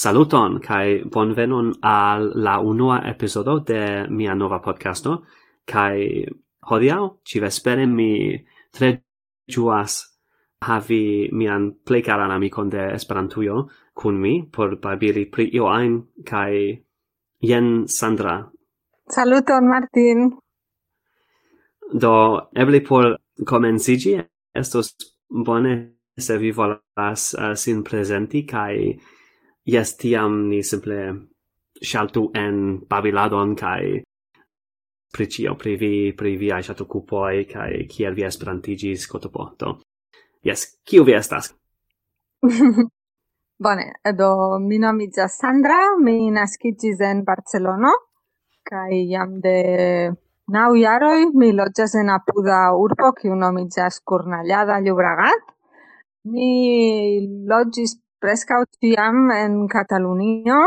Saluton kai bonvenon al la unua episodo de mia nova podcasto kai hodiaŭ ci vespere mi tre ĝuas havi mian plej karan amikon de Esperantujo kun mi por babili pri io ajn kai jen Sandra. Saluton Martin. Do eble por komenciĝi estos bone se vi volas uh, sin presenti kai Yes, tiam ni simple shaltu en babiladon kai pri cio, pri vi, pri viai ŝatokupoj kai kiel vi esperantigis kotopoto. Yes, kiu vi estas? Bone, do mi nomiĝas Sandra, mi naskiĝis en Barcelono kaj jam de naŭ jaroj mi loĝas en apuda urbo kiu nomiĝas Cornellà de Llobregat. Mi loĝis Prescau tiam en Catalunio,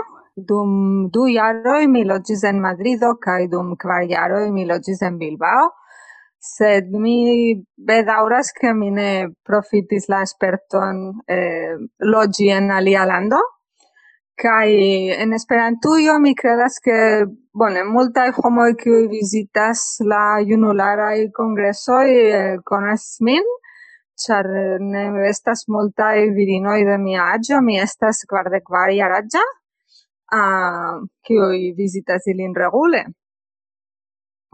dum du jaroj mi logis en Madrido cae dum quar jaroj mi logis en Bilbao, sed mi bedauras che mi ne profitis la esperton eh, logi en alia lando. Kaj en Esperantujo mi credas ke bone multaj homoj kiuj vizitas la junularaj kongresoj eh, konas min char ne estas multae virinoi de mia agio, mi estas quardec vari aragia, uh, oi visitas ilin regule.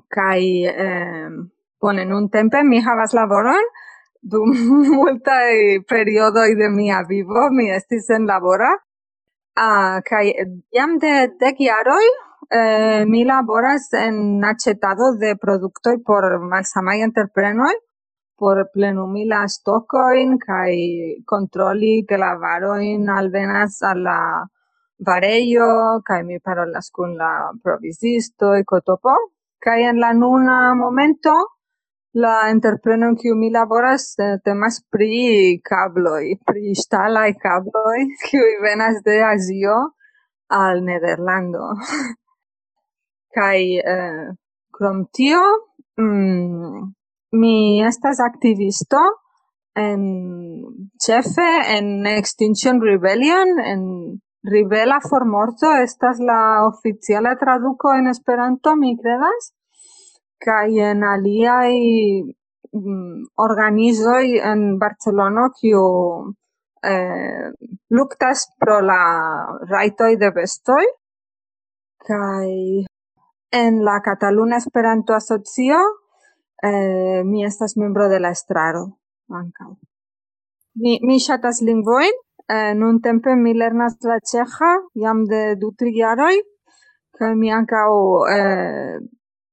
Kai eh, bone, nun tempe mi havas laboron, dum multae periodoi de mia vivo, mi estis en labora, uh, kai jam de dec iaroi, eh, mi laboras en acetado de productoi por malsamai entreprenoi, por plenumi la stocoin kai controlli che la varoin alvenas alla vareio kai mi parolas con la provisisto e cotopo. Kai en la nuna momento la entrepreno in cui mi laboras eh, temas pri cabloi pri stalai cabloi cui venas de Asio al Nederlando. Kai eh, krom tio mm, Mi estas activisto en chefe en Extinction Rebellion en Ribela for Morto estas la oficiala traduco en Esperanto, mi credas, kaj en aliaj mm, organizoj en Barcelono kiu eh, luktas pro la rajtoj de bestoj kaj en la Cataluna Esperanto Asocio eh, mi estas membro de la estraro anca. Mi, mi shatas lingvoin, eh, nun tempe mi lernas la ceja, jam de du tri jaroi, que mi anca eh,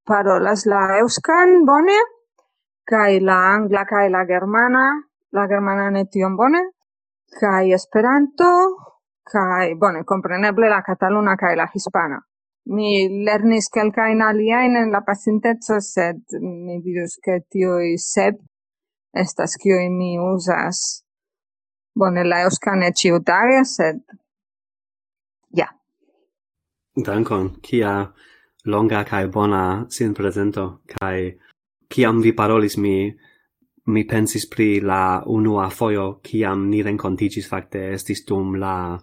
parolas la euskan bone, kai la angla kai la germana, la germana ne tion bone, kai esperanto, kai, bone, compreneble la cataluna kai la hispana Mi lernis kelkajn aliajn en la pasinteco, sed mi dirus che tioi sep estas kiuj mi uzas. Bone, la eŭska ne ĉiutage, sed ja. Dankon, kia longa kai bona sin presento, kai kiam vi parolis mi mi pensis pri la unua foio kiam ni renkontigis fakte estis dum la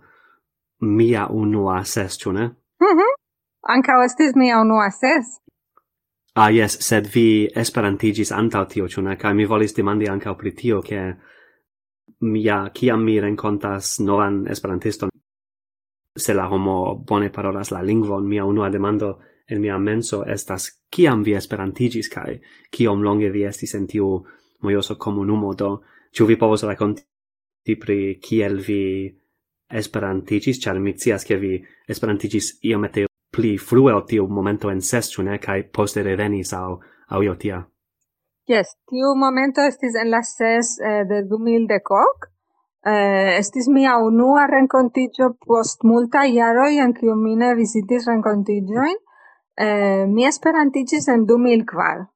mia unua ses, ne? Mhm. Mm Ankaŭ estis mia unua ses. Ah, yes, sed vi esperantigis antau tio, ĉu ca mi volis demandi ankaŭ pri tio, ke ja, ciam mi renkontas novan esperantiston, se la homo bone parolas la lingvon, mia unua demando en mia menso estas ciam vi esperantigis kaj kiom longe vi estis en tiu mojoso comunumo, do ĉu vi povos rakonti pri kiel vi esperantigis ĉar mi cias che vi esperantigis iomete pli frue o tiu momento en ses, ne? Kaj poste revenis au, au io tia. Yes, tiu momento estis en la ses eh, de 2010 eh, estis mia unua rencontigio post multa jaroj en kiu mine visitis rencontigioin. Eh, mi esperantigis en 2004.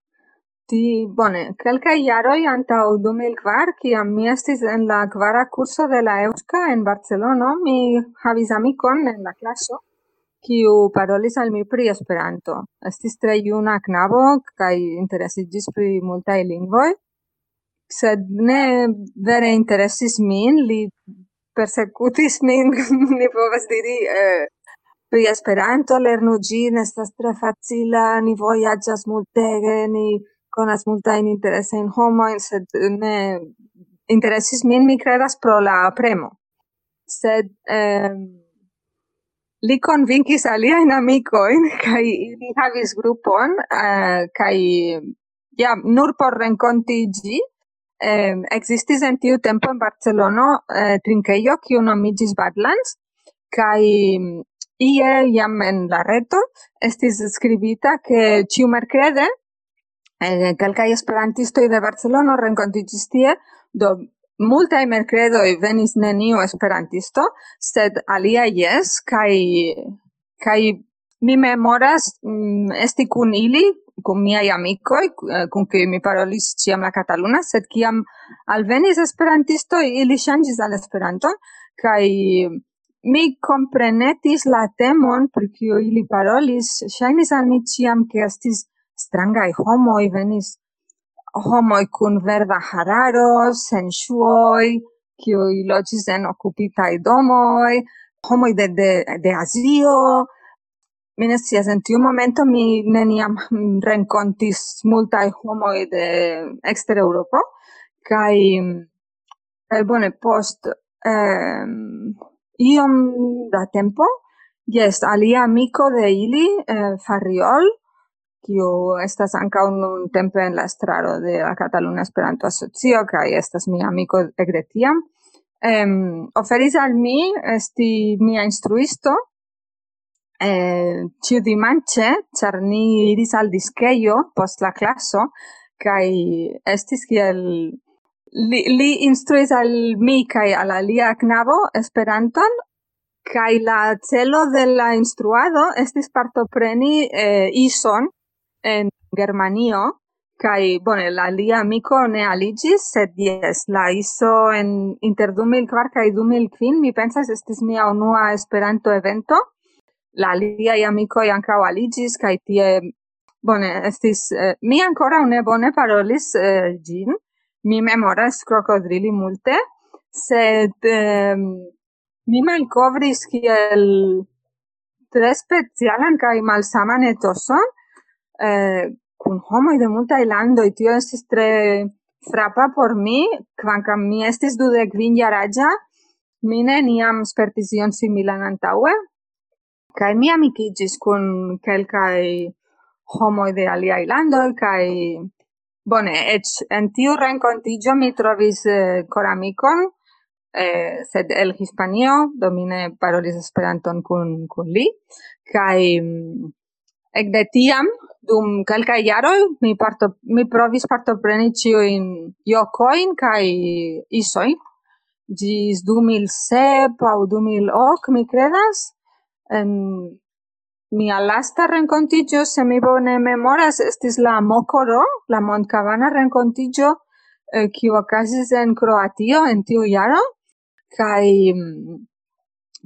Ti, bone, kelkaj jaroj antau 2004, kiam mi estis en la kvara curso de la Euska en Barcelona, mi havis amicon en la klaso, kiu parolis al mi pri Esperanto. Estis tre juna knabo kaj interesiĝis pri multaj lingvoj, sed ne vere interesis min, li persecutis min, ni povas diri, eh, pri Esperanto, lernu ĝin, estas tre facila, ni vojaĝas multege, ni conas multajn interesajn homojn, sed ne interesis min, mi credas, pro la premo. Sed... Eh, li convinkis aliaen amicoin, kai ili havis grupon, eh, uh, kai ja, nur por rencontigi, eh, existis en tiu tempo in Barcelono eh, trinqueio, kiu nomigis Badlands, kai mm, ie jam en la reto estis scribita ke ciu mercrede eh, calcai esperantistoi de Barcelona rencontigis tie, do multae mercredoi venis neniu esperantisto, sed alia yes, kai, kai mi memoras mm, esti cun ili, kun miaj amikoj, kun eh, kiuj mi parolis ciam la Cataluna, sed ciam alvenis esperantisto, ili changis al Esperanton kai mi comprenetis la temon per kiu ili parolis, shainis al mi ciam ke estis strangai homoi venis homoi cun verda hararo, sensuoj, kiuj logis en okupitaj domoi, homoi de, de, de Azio. Mi ne scias, en tiu momento mi neniam rencontis multae homoi de exter Europa, kai eh, bone post eh, iom da tempo, yes, alia amico de ili, eh, Farriol, kiu estas ankaŭ nun tempe en la estraro de la Cataluna Esperanto Asocio kaj estas mia amiko ekde tiam. Em, oferis al mi esti mia instruisto eh, ciu dimanche, ĉar ni iris al diskejo post la klaso kaj estis kiel li, li instruis al mi kaj al alia knabo Esperanton Kai la celo de la instruado estis partopreni eh, ison en Germanio, Kai bone la lia amico ne aligis, sed yes, la ISO en inter 2004 kai 2005 mi pensas estis mia unua Esperanto evento. La lia amico ankaŭ aligis kai tie bone estis eh, mi ancora ne bone parolis eh, gin. Mi memoras crocodrili multe, sed eh, mi malcovris kiel tre specialan kai malsaman etoson eh, kun homoj de multaj landoj. Tio estis tre frapa por mi, kvankam mi estis dudek kvin jaraĝa, mi neniam spertis ion similan antaŭe, kaj mi amikiĝis kun kelkaj homoj de aliaj landoj, kaj bone, eĉ en tiu rencontigio mi trovis eh, koramikon, eh, sed el Hispanio, domine parolis Esperanton cun, cun li, kai Ekde tiam, dum calca jaroj, mi, parto, mi provis partopreni in jokojn kai isoi Ĝis 2007 au 2008, mi credas en mia lasta rencontigio se mi bone memoras, estis la Mokoro, la Montkavana renkontiĝo, kiu eh, en croatio en tiu kai kaj mm,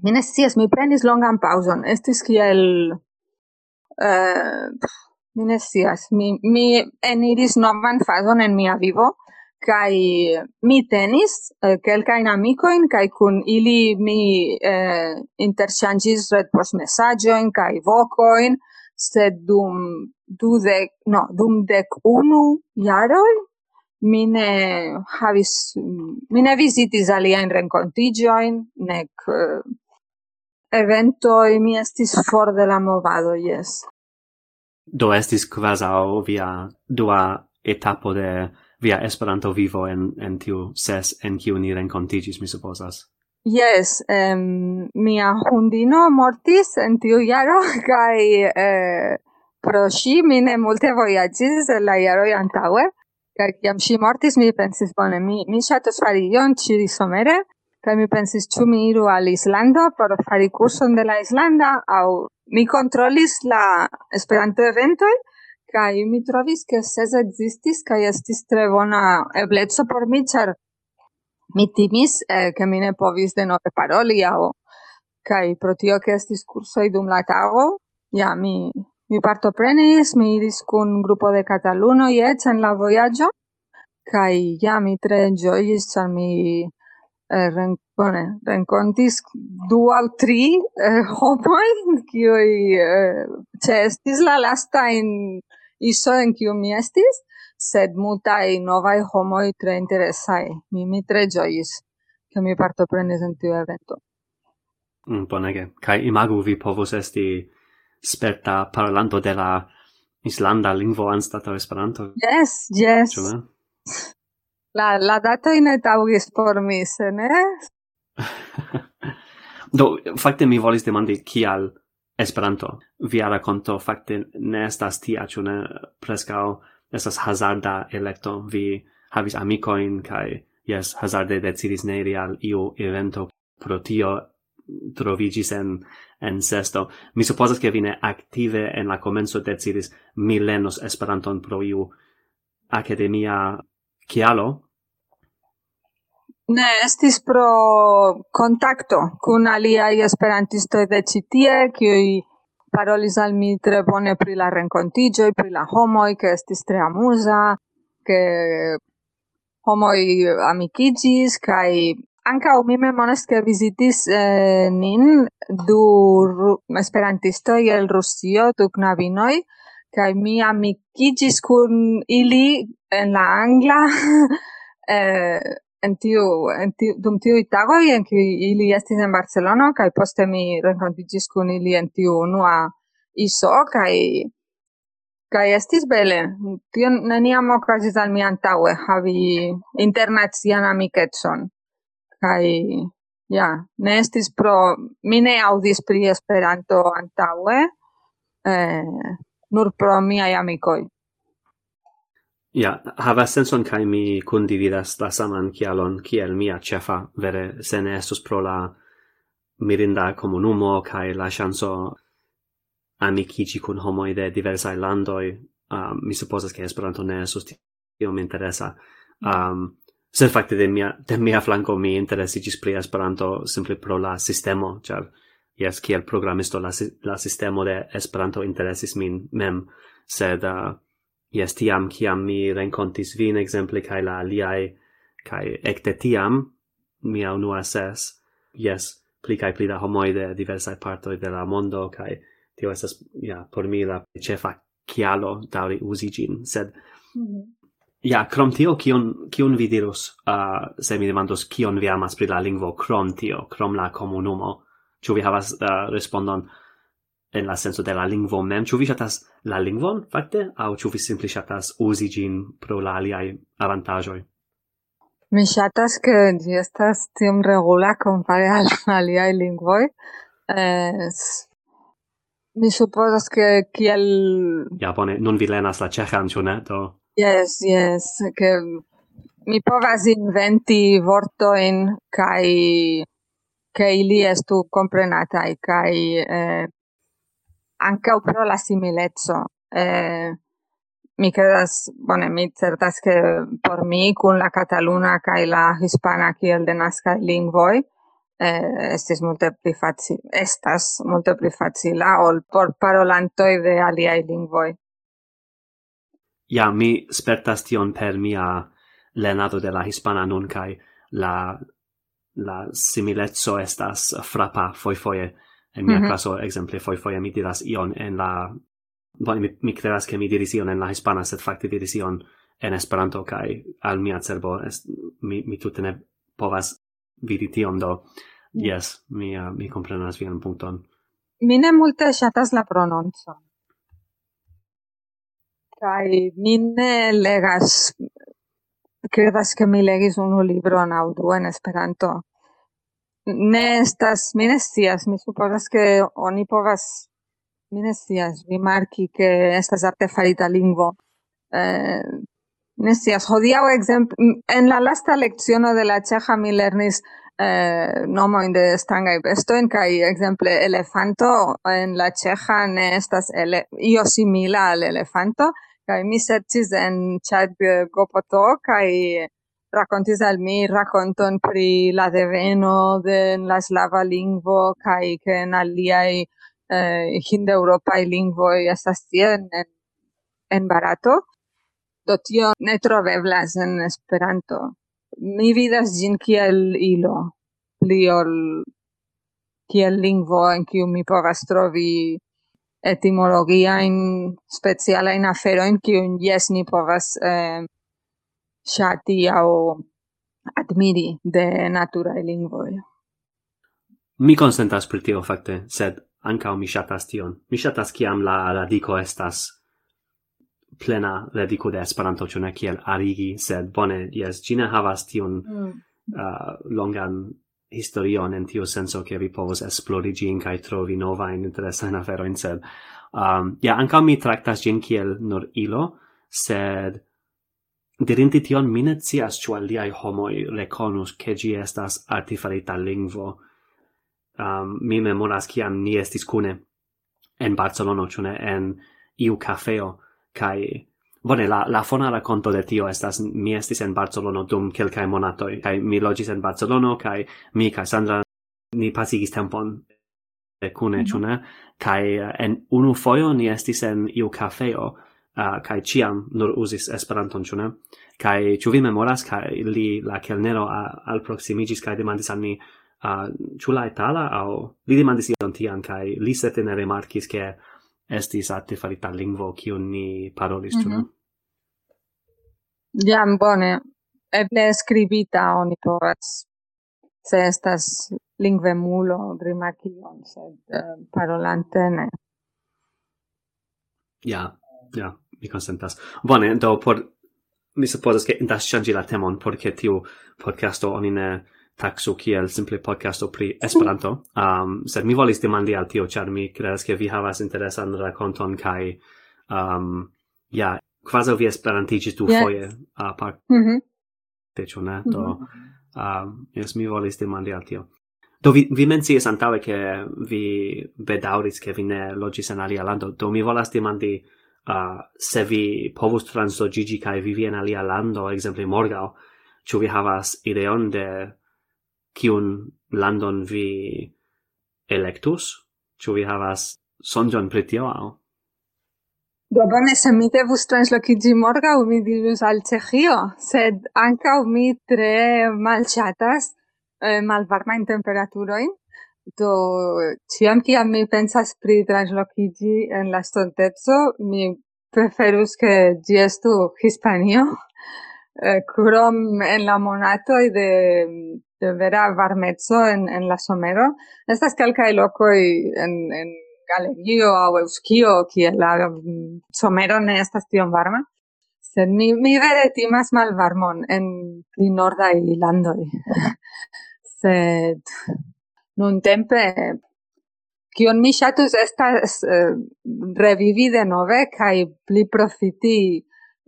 mi ne scias, mi prenis longan pauson Estis kiel eh, mi ne scias, mi, mi eniris novan fazon en mia vivo, kai mi tenis eh, kelkain amicoin, kai kun ili mi eh, interŝanĝis retpost mesaĝojn kai vocoin, sed dum dudek, no, dum dek unu yaroi mi ne havis, mi ne visitis aliajn renkontiĝojn, nek eh, eventoj mi estis for de la movado, yes. Do estis quasau via dua etapo de via Esperanto vivo en, en tiu ses en kiu ni renkontigis, mi supozas. Yes, um, mia hundino mortis en tiu jaro, kai eh, pro si mi ne multe voyagis la jaro antaŭe, kai kiam si mortis mi pensis bone, mi mi ŝatas fari ion ĉi somere, Kaj mi pensis, ĉu mi iru al Islando por fari kurson de la Islanda? Aŭ mi kontrolis la Esperanto-eventoj kaj mi trovis ke ses ekzistis kaj estis tre bona ebleco por mi, ĉar mi timis eh, ke mi ne povis denove paroli aŭ kaj pro tio ke estis kursoj dum la tago, ja mi mi partoprenis, mi iris kun grupo de Cataluno i en la vojaĝo kaj ja mi tre enjoyis, ĉar mi eh, ren, bone, rencontis du al tri eh, homoi qui eh, estis la lasta in iso en kiu mi estis, sed multai novai homoi tre interesai. Mi, mi tre giois, che mi partoprenis in tiu evento. Mm, bonege. Kai imagu vi povus esti sperta parlanto de la Islanda lingvo anstataŭ Esperanto. Yes, yes. La, la dato in taugis por mi, se ne? Do, fakte mi volis demandi kial Esperanto. Via raconto fakte ne estas tia, ĉu ne preskaŭ estas hazarda elekto. Vi havis amikojn kaj jes, hazarde decidis ne iri al iu evento pro tio trovigis en en sesto. Mi supposas che vi ne active en la comenzo decidis mi lenos Esperanton pro iu academia Kialo? Ne, estis pro contacto cun aliai esperantistoi de citie, kiui parolis al mi tre bone pri la rencontigioi, pri la homoi, che estis tre amusa, che homoi amicigis, cae o mi memones che visitis eh, nin du esperantistoi el Rusio, du knabinoi, kai mi amicigis kun ili en la angla. Eh, en tiu en tiu dum tiu itago en ki ili estis en barcelona kai poste mi renkontigis kun ili en tiu unua iso kai kai estis bele. Tio neniam okazis al mi antaŭe havi internacian amikecon kai ja ne estis pro mi ne aŭdis pri Esperanto antaŭe. Eh, nur pro miai amicoi. Ja, havas senson kai mi condividas la saman kialon kiel mia chefa vere se ne estus pro la mirinda comunumo kai la chanso amicici kun homoi de diversai landoi, um, mi supposas che Esperanto ne estus tio mi interesa. Um, se facte de mia, de mia flanco mi interesicis pri Esperanto simple pro la sistemo, char yes, kiel programisto la, la sistemo de Esperanto interesis min mem, sed uh, yes, tiam, kiam mi renkontis vin, exemple, kai la aliai, kai ecte tiam, mia unua ses, yes, pli kai pli da homoi de diversai partoi de la mondo, kai tio estas, ja, por mi la cefa kialo dauri usi gin, sed mm -hmm. Ja, krom tio, kion, kion vi dirus, uh, se mi demandos kion vi amas pri la lingvo, krom tio, krom la komunumo, Ĉu vi havas uh, respondon en la senso de la lingvo mem? Ĉu vi ŝatas la lingvon fakte aŭ ĉu vi simple ŝatas uzi ĝin pro la aliaj avantaĝoj? Mi ŝatas ke ĝi estas tiom regula kompare al aliaj lingvoj. Eh, mi supozas ke kiel Ja bone, nun vi lernas la ĉeĥan, ĉu ne? Do Yes, yes, ke mi povas inventi vortojn kaj che ili estu comprenatai kai eh, anche pro la similezzo eh, mi credas bone mi certas che por mi con la cataluna kai la hispana kiel nasca lingvoi eh, estis multe pli facile estas multe pli facila ol por parolantoi de aliai lingvoi. Ja mi spertas tion per mia lernado de la hispana nun kai la la similezzo estas frappa foi foie. En mia mm -hmm. classo exemple foi foie mi diras ion en la bon mi, mi creas che mi diris ion en la hispana sed fakte diris ion en esperanto kai al mia cerbo est, mi mi tutte ne povas vidi tion do mm. yes mi uh, mi comprenas vian punkton. Mi ne multe ŝatas la prononco kai mi ne legas credas che mi legis unu libro aŭ audu en Esperanto. Ne estas, mi ne scias, mi supozas ke oni povas, mi ne scias, rimarki ke estas artefarita lingvo. Eh, ne scias, hodiaŭ ekzemple en la lasta leciono de la ĉeĥa mi lernis eh, nomojn de strangaj bestojn kaj ekzemple elefanto en la ĉeĥa ne estas ele, io simila al elefanto, Kai mi sercis en chat gopoto to kai racontis al mi raconton pri la deveno de la slava lingvo kai ke en aliai eh, hindeŭropaj lingvoj estas tie en, en Barato. Do tio ne troveblas en Esperanto. Mi vidas gin kiel ilo, pli ol kiel lingvo en kiu mi povas trovi etimologia in speciala in afero in kiu yes ni povas eh, shati au admiri de natura lingvoj. Mi consentas pri tio fakte, sed ankaŭ mi ŝatas tion. Mi ŝatas kiam la radiko estas plena radiko de Esperanto, ĉu ne kiel arigi, sed bone, jes, ĝi havas tion mm. uh, longan historion en tiu senso che vi povos esplori gin kai trovi nova in interessa in afero in sed um ja anka mi traktas gin kiel nur ilo sed dirinti tion mi ne ĉu aliaj homoj rekonus ke ĝi estas artifarita lingvo. Um mi memoras kiam ni estis kune en Barcelono ĉu ne en iu kafeo kaj Bone, la, la fona racconto de tio estas mi estis en Barcelono dum quelcae monatoi, kai mi logis en Barcelono, kai mi kai Sandra ni pasigis tempon cune, mm -hmm. cune, kai eh, en unu foio ni estis en iu cafeo, uh, eh, kai ciam nur usis Esperanton, cune, kai ciu vi memoras, kai li la kelnero al proximigis, kai demandis al mi, eh, uh, ciu la itala, au li demandis ion tian, kai li sete ne remarcis, che estis artefarita lingvo kiu ni parolis, mm -hmm. ĉu mhm. Jam bone. Eble skribita oni povas se estas lingve mulo rimarkion, sed uh, parolante ne. Ja, ja, mi consentas. Bone, do por mi supposas che indas changi la temon, porque tiu podcasto oni ne taxo kiel simple podcasto pri Esperanto. Um, sed mi volis demandi al tio, char mi credas ke vi havas interesan rakonton kai, um, ja, quasi vi esperantigis du yes. foje a Uh, mm -hmm. De ĉu ne? Do, mm -hmm. um, yes, mi volis demandi al tio. Do vi, vi mencias antaŭe ke vi bedauris ke vi ne logis en alia lando. Do mi volas demandi uh, se vi povus transloĝiĝi kai vivi en alia lando, ekzemple morgao, ĉu vi havas ideon de kiun landon vi electus? Ĉu vi havas sonjon pritio au? Do bone, se mi devus translocigi morga, mi dirus al Cehio, sed anca mi tre malŝatas eh, malvarmajn temperaturoin, Do ciam ciam mi pensas pri translocigi en la stontezzo, mi preferus che gi estu Hispanio, eh, krom en la monato de de vera varmezzo en, en la somero. Estas calcae locoi en, en Galegio au Euskio, kie la mm, somero ne estas tion varma. Sed mi, mi vere timas malvarmon en pli nordai landoi. Sed nun tempe kion mi shatus estas uh, revivi de nove kai pli profiti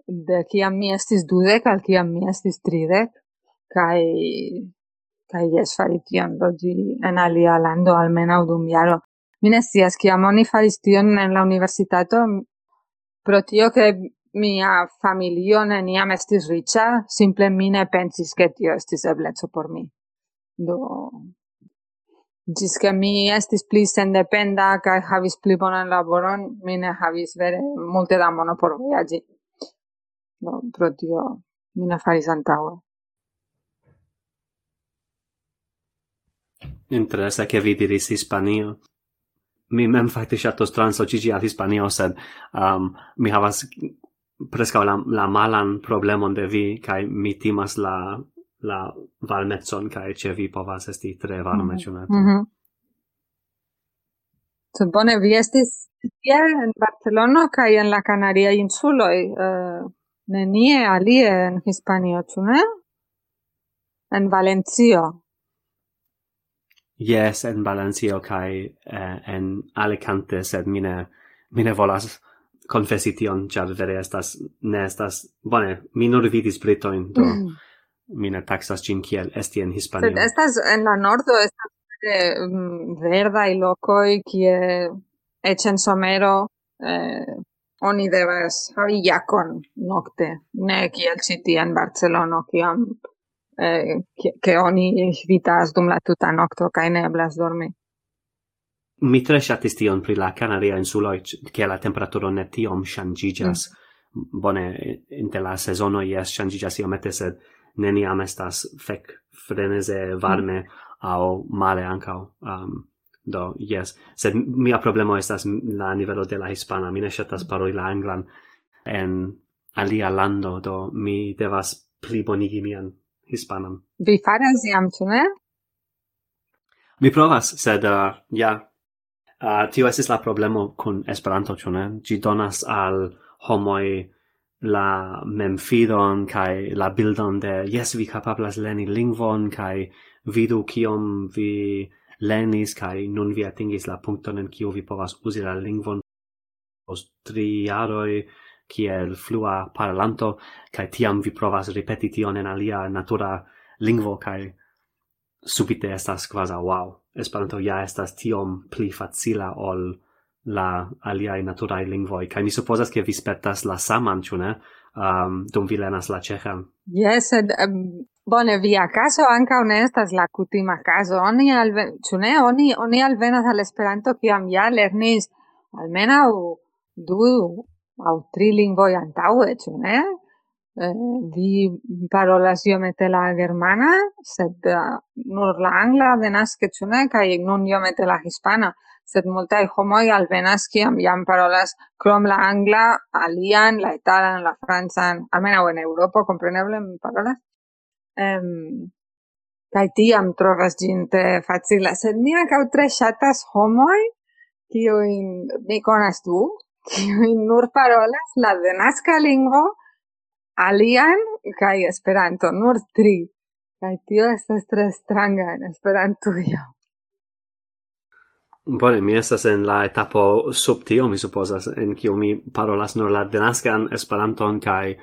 de kiam mi estis dudek al kiam mi estis tridek kai kai jes fari tion di en alia lando almenaŭ dum jaro. Mi ne scias, kiam oni faris tion en la universitato, pro tio ke mia familio neniam estis riĉa, simple mi ne pensis ke tio estis ebleco por mi. Do Gis che mi estis pli sendependa kaj havis pli bonan laboron, mi ne havis vere multe da mono por vojaĝi. Do, pro tio mi ne faris antaŭe. Interesa che vi diris Hispanio. Mi mem fakte ŝatos translocigi al Hispanio, sed um, mi havas preskaŭ la, la malan problemon de vi, kaj mi timas la la valmetson, kaj ĉe vi povas esti tre varme, ĉu ne? Mhm. mhm. So, bone, vi estis tie en Barcelono kaj en la Canaria insuloj, uh, nenie alie en Hispanio, ĉu ne? En Valencio. Yes, en Valencio kai eh, en Alicante, sed mine mine volas confessi tion, char vere estas ne estas bone, mi nur vidis britoin, do mm. mine taxas cin kiel esti en Hispanio. Sed estas en la nordo estas eh, i loco kie eĉ en somero eh, oni devas havi jacon nocte ne kiel citi en Barcelono kiam eh, che oni vitas dum la tuta nocto kaj ne eblas dormi. Mi tre shatis tion pri la Canaria insuloj, che la temperaturo ne tiom shangigas Mm. Bone, in la sezono jes ŝanĝiĝas iomete, sed neniam estas fek frenese varme mm. au male ancau Um, do, yes. Sed mia problemo estas la nivelo de la hispana. Mi ne shatas mm. paroli la anglan en alia lando, do mi devas plibonigi mian hispanam. Vi faras jam, tu ne? Mi provas, sed uh, ja. Uh, tio esis la problemo kun Esperanto, tu ne? Gi donas al homoj la memfidon kai la bildon de yes vi capablas leni lingvon kai vidu kiom vi lenis kai nun vi atingis la punkton en kiu vi povas uzi la lingvon post tri jaroj kiel flua parolanto, kai tiam vi provas ripeti tion en alia natura lingvo, kai subite estas quasi wow. Esperanto ja estas tiom pli facila ol la aliai naturae lingvoi, kai mi supposas che vi spettas la saman, ciu ne, um, dum vi lenas la cehan. Yes, ed, um, Bone, via caso anca ne estas la cutima caso. Oni alve, ciu ne? Oni oni alvenas al Esperanto kiam ja lernis almena u du au tri lingvoi antaue, ciu ne? Eh, vi parolas iomete la germana, sed uh, nur la angla de nasce, ciu ne? Kai nun iomete la hispana sed multae homoi alvenas kiam jam parolas krom la angla, alian, la italan, la franzan, almena en Europa, compreneble, mi parolas. Um, kai tiam trovas ginte facila, sed mi ancau tre shatas homoi, kio in, mi conas tu, kiuj nur parolas la denaska lingvo, alian kaj Esperanto, nur tri. Kaj tio estas tre stranga en Esperantujo. Bone, mi estas en la etapo sub tio, mi supposas, en kiu mi parolas nur la denaskan Esperanton kaj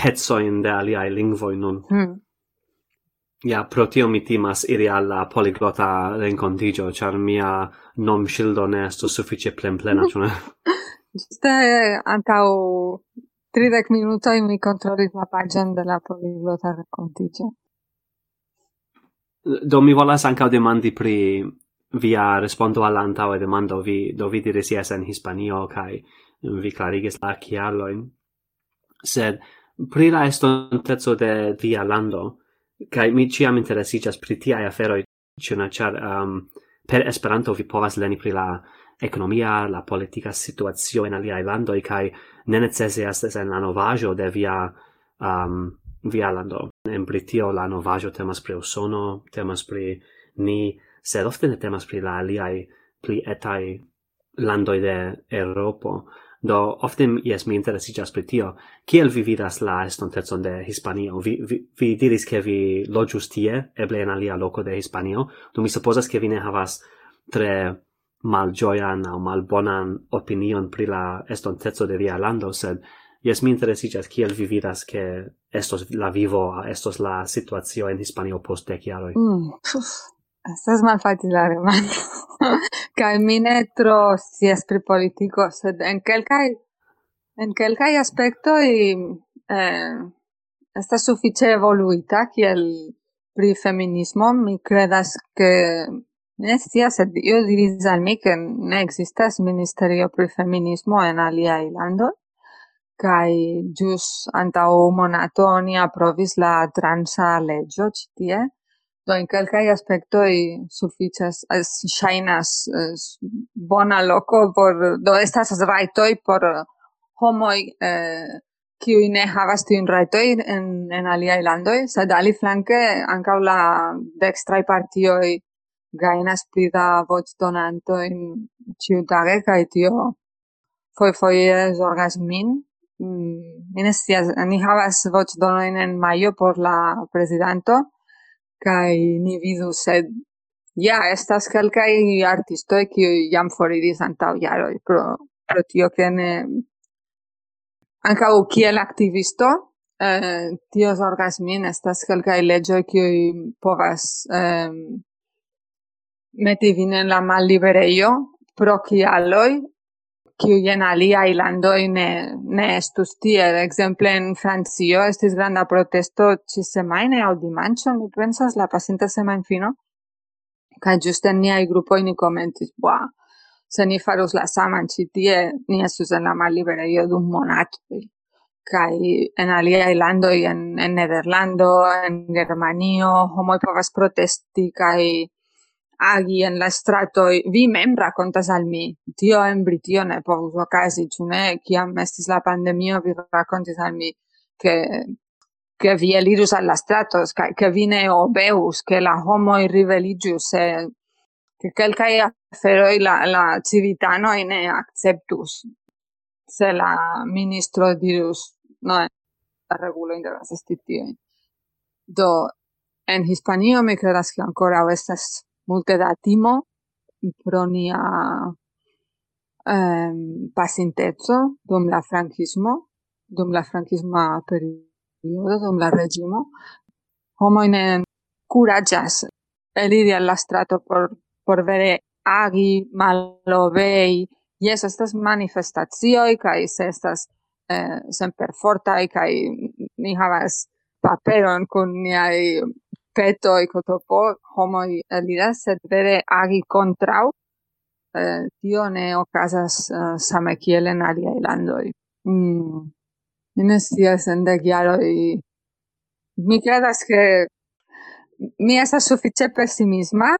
pezojn de aliaj lingvoj nun. Hmm. Ja, pro tio mi timas iri alla poliglota rencontigio, char mia nom shildo ne estu suffice plen plena, ne? Ĝuste antaŭ minuto e mi kontrolis la paĝon de la poliglota renkontiĝo. Do mi volas ankaŭ demandi pri via respondo al e demando vi do vi diris jes en Hispanio kai vi clarigis la in sed pri la estonteco de via lando kai mi ĉiam interesiĝas pri tiaj aferoj ĉu char um, per Esperanto vi povas leni pri la economia, la politica situazio in aliai landoi, kai ne necesse estes en la novajo de via, um, via lando. En Britio la novajo temas pri Usono, temas pri ni, sed ofte ne temas pri la aliai pli etai landoi de Europo. Do, ofte, yes, mi interesigas pri tio. Kiel vi vidas la estontezon de Hispanio? Vi, vi, vi diris che vi logius tie, eble en alia loco de Hispanio, do mi supposas che vi ne havas tre mal malgioian au malbonan opinion pri la estontezo de via lando, sed jes mi interesigas kiel vi vidas che estos la vivo, estos la situazio in Hispanio post dec jaroi. Mm, Estas malfacile la demando. Kai mi ne tro scias pri politico sed en kelkai en kelkaj aspektoj eh, esta sufiĉe evoluita kiel pri feminismo. Mi credas che Ne scias, sed io diris al mi, ke ne existas ministerio pri feminismo en alia ilando, kai jus anta o monato oni aprovis la transa legio citie, do in calcai en kelkaj aspektoj sufiĉas eh, ŝajnas eh, bona loko por do estas raitoi por homo eh, kiu ne havas tiun rajtojn en en aliaj landoj, sed aliflanke ankaŭ la dekstraj partioj gainas pli da ciu tage kaj tio foi foi min. Mm, orgasmin ne scias, ni havas voĉdonojn en maio por la prezidanto kai ni vidu, sed ja estas kelkaj artistoj kiuj jam foriris antaŭ jaroj pro pro tio ke ne ankaŭ kiel aktivisto eh, tio zorgas min estas kelkaj leĝoj kiuj povas eh, meti vin en la malliberejo pro kialoj kiujn alia ilando ne, ne estus tie exemple en Francio estis granda protesto ci semaine aŭ dimanĉo, mi pensas, la pasinta semajnfino, kaj ĝuste niaj grupoj ni komentis, "Bua, se ni farus la saman ĉi tie, ni estus en la malliberejo dum monatoj." kai en alia landoj, en, en Nederlando, en Germanio, homo povas protesti kai agi en la strato vi mem racontas al mi, tio en Britio ne povus ocasi, ĉu ne, kiam estis la pandemio, vi racontis al mi, che che vi elirus alla stratos, che vi ne obeus, che la homo riveligius, e, che quelcae aferoi la, la civitanoi ne acceptus, se la ministro dirus, no, la regulo devas esti tioi. Do, en Hispanio mi credas che ancora estas multe da timo pro nia ehm, pasintezzo dum la franquismo, dum la franquisma periodo, dum la regimo, homo in curagias eliri alla strato por, por vere agi, malobei, yes, estas manifestazioi, kai se estas eh, semper fortai, kai ni havas paperon kun niai peto e cotopo homo eliras, sed vere agi contrau eh, tio ne ocasas uh, eh, same kiel en aliaj landoi Mm. Mi ne scias en dek jaroj. Mi credas ke mi estas sufiĉe pesimisma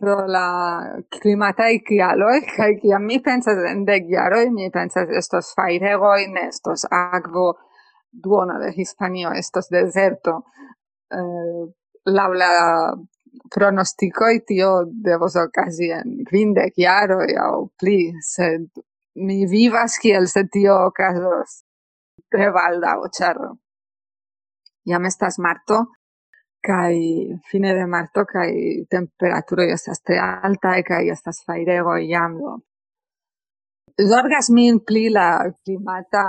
pro la climatai kialoi, kai kiam mi pensas en dec jaroi, mi pensas estos fairegoi, ne estos agvo, duono de Hispanio, estos deserto. Eh, laŭ la pronosticoi tio devos ocasi en quindec iaroi au pli, sed mi vivas kiel se tio ocasos tre baldau, char jam estas marto, kai fine de marto, kai temperaturoi estas tre e kai estas fairego jam, do. Zorgas min pli la climata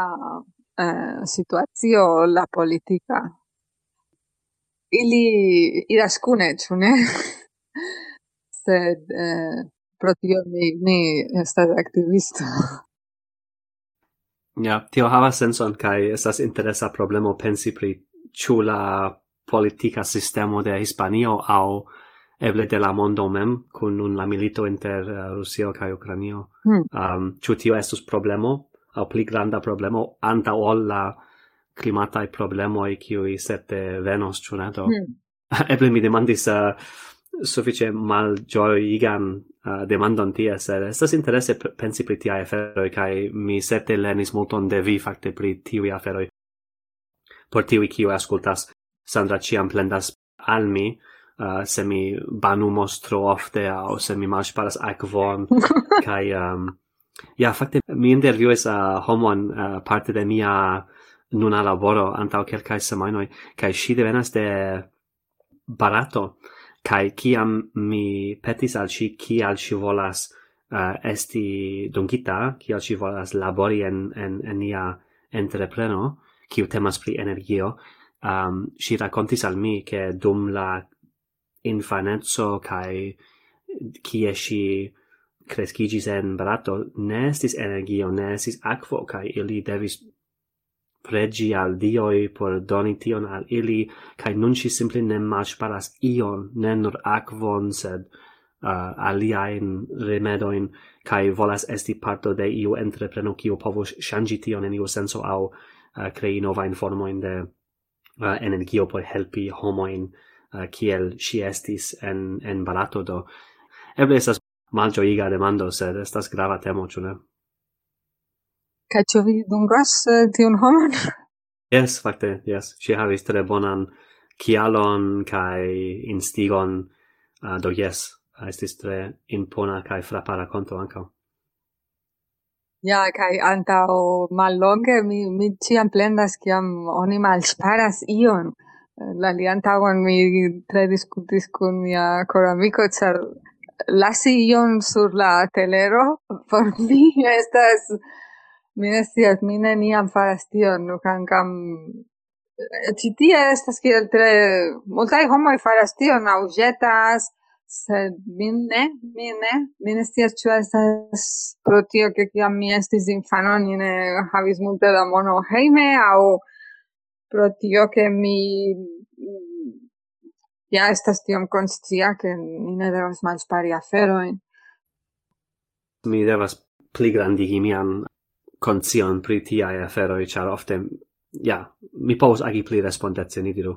eh, situazio la politica ili iras kune, ĉu ne? Sed eh, pro tio mi, mi estas aktivisto. Ja, tio havas senson kai estas interesa problemo pensi pri ĉu la politika sistemo de Hispanio aŭ eble de la mondo mem kun nun la milito inter uh, Rusio kaj Ukrainio. Hmm. Um, ĉu tio estus problemo aŭ pli granda problemo antaŭ ol la climatae problemoi qui sete venos, ĉu ne do? Mm. Eble mi demandis uh, suffice malgioigan uh, demandon tia, sed estas interesse pensi pri tiai aferoi, cae mi sete lenis multon de vi facte pri tiui aferoi. Por tiui kiu ascoltas, Sandra ciam plendas al mi, uh, se mi banumos tro ofte, au se mi malsparas akvon, cae... Um, ja, yeah, facte, mi interviues uh, homon uh, parte de mia nuna laboro antau quelcae semainoi, cae si devenas de Barato, cae ciam mi petis al si cial si volas uh, esti dungita, cial si volas labori en, en, en nia entrepreno, ki temas pri energio, ehm, um, si racontis al mi che dum la kai cae cie si crescigis en Barato, ne estis energio, ne estis aquo, cae ili devis pregi al dioi por doni tion al ili, kai nun si simple ne malsparas ion, ne nur aquon, sed uh, aliaen remedoin, kai volas esti parto de iu entrepreno cio povos shangi tion en iu senso au uh, crei novain formoin de uh, energio por helpi homoin uh, kiel si estis en, en barato do. Eble estas malgioiga demando, sed estas grava temo, ĉu ne? Kaj ĉu vi dungas uh, tiun homon? Yes, fakte, yes. Ŝi havis tre bonan kialon kaj instigon, uh, do yes, estis tre impona kaj frapa rakonto ankaŭ. Ja, kai antaŭ mallonge mi mi ĉiam plendas kiam oni malsparas ion. La liantagon mi tre diskutis kun mia coramico, ĉar lasi ion sur la telero por mi estas Mi ne scias, mi neniam faras tion, nu kankam Ci tie estas kiel tre multaj homoj faras tion aŭ ĵetas, sed mi ne, mi ne, mi ne scias ĉu estas pro tio ke kiam mi estis infano ni ne havis multe da mono hejme aŭ pro tio ke mi ja estas tiom konscia ke ni ne devas malspari aferojn. Mi devas pli grandigi mian conscion pri tiae aferoi, char ofte, ja, mi povus agi pli respondece, ni diru.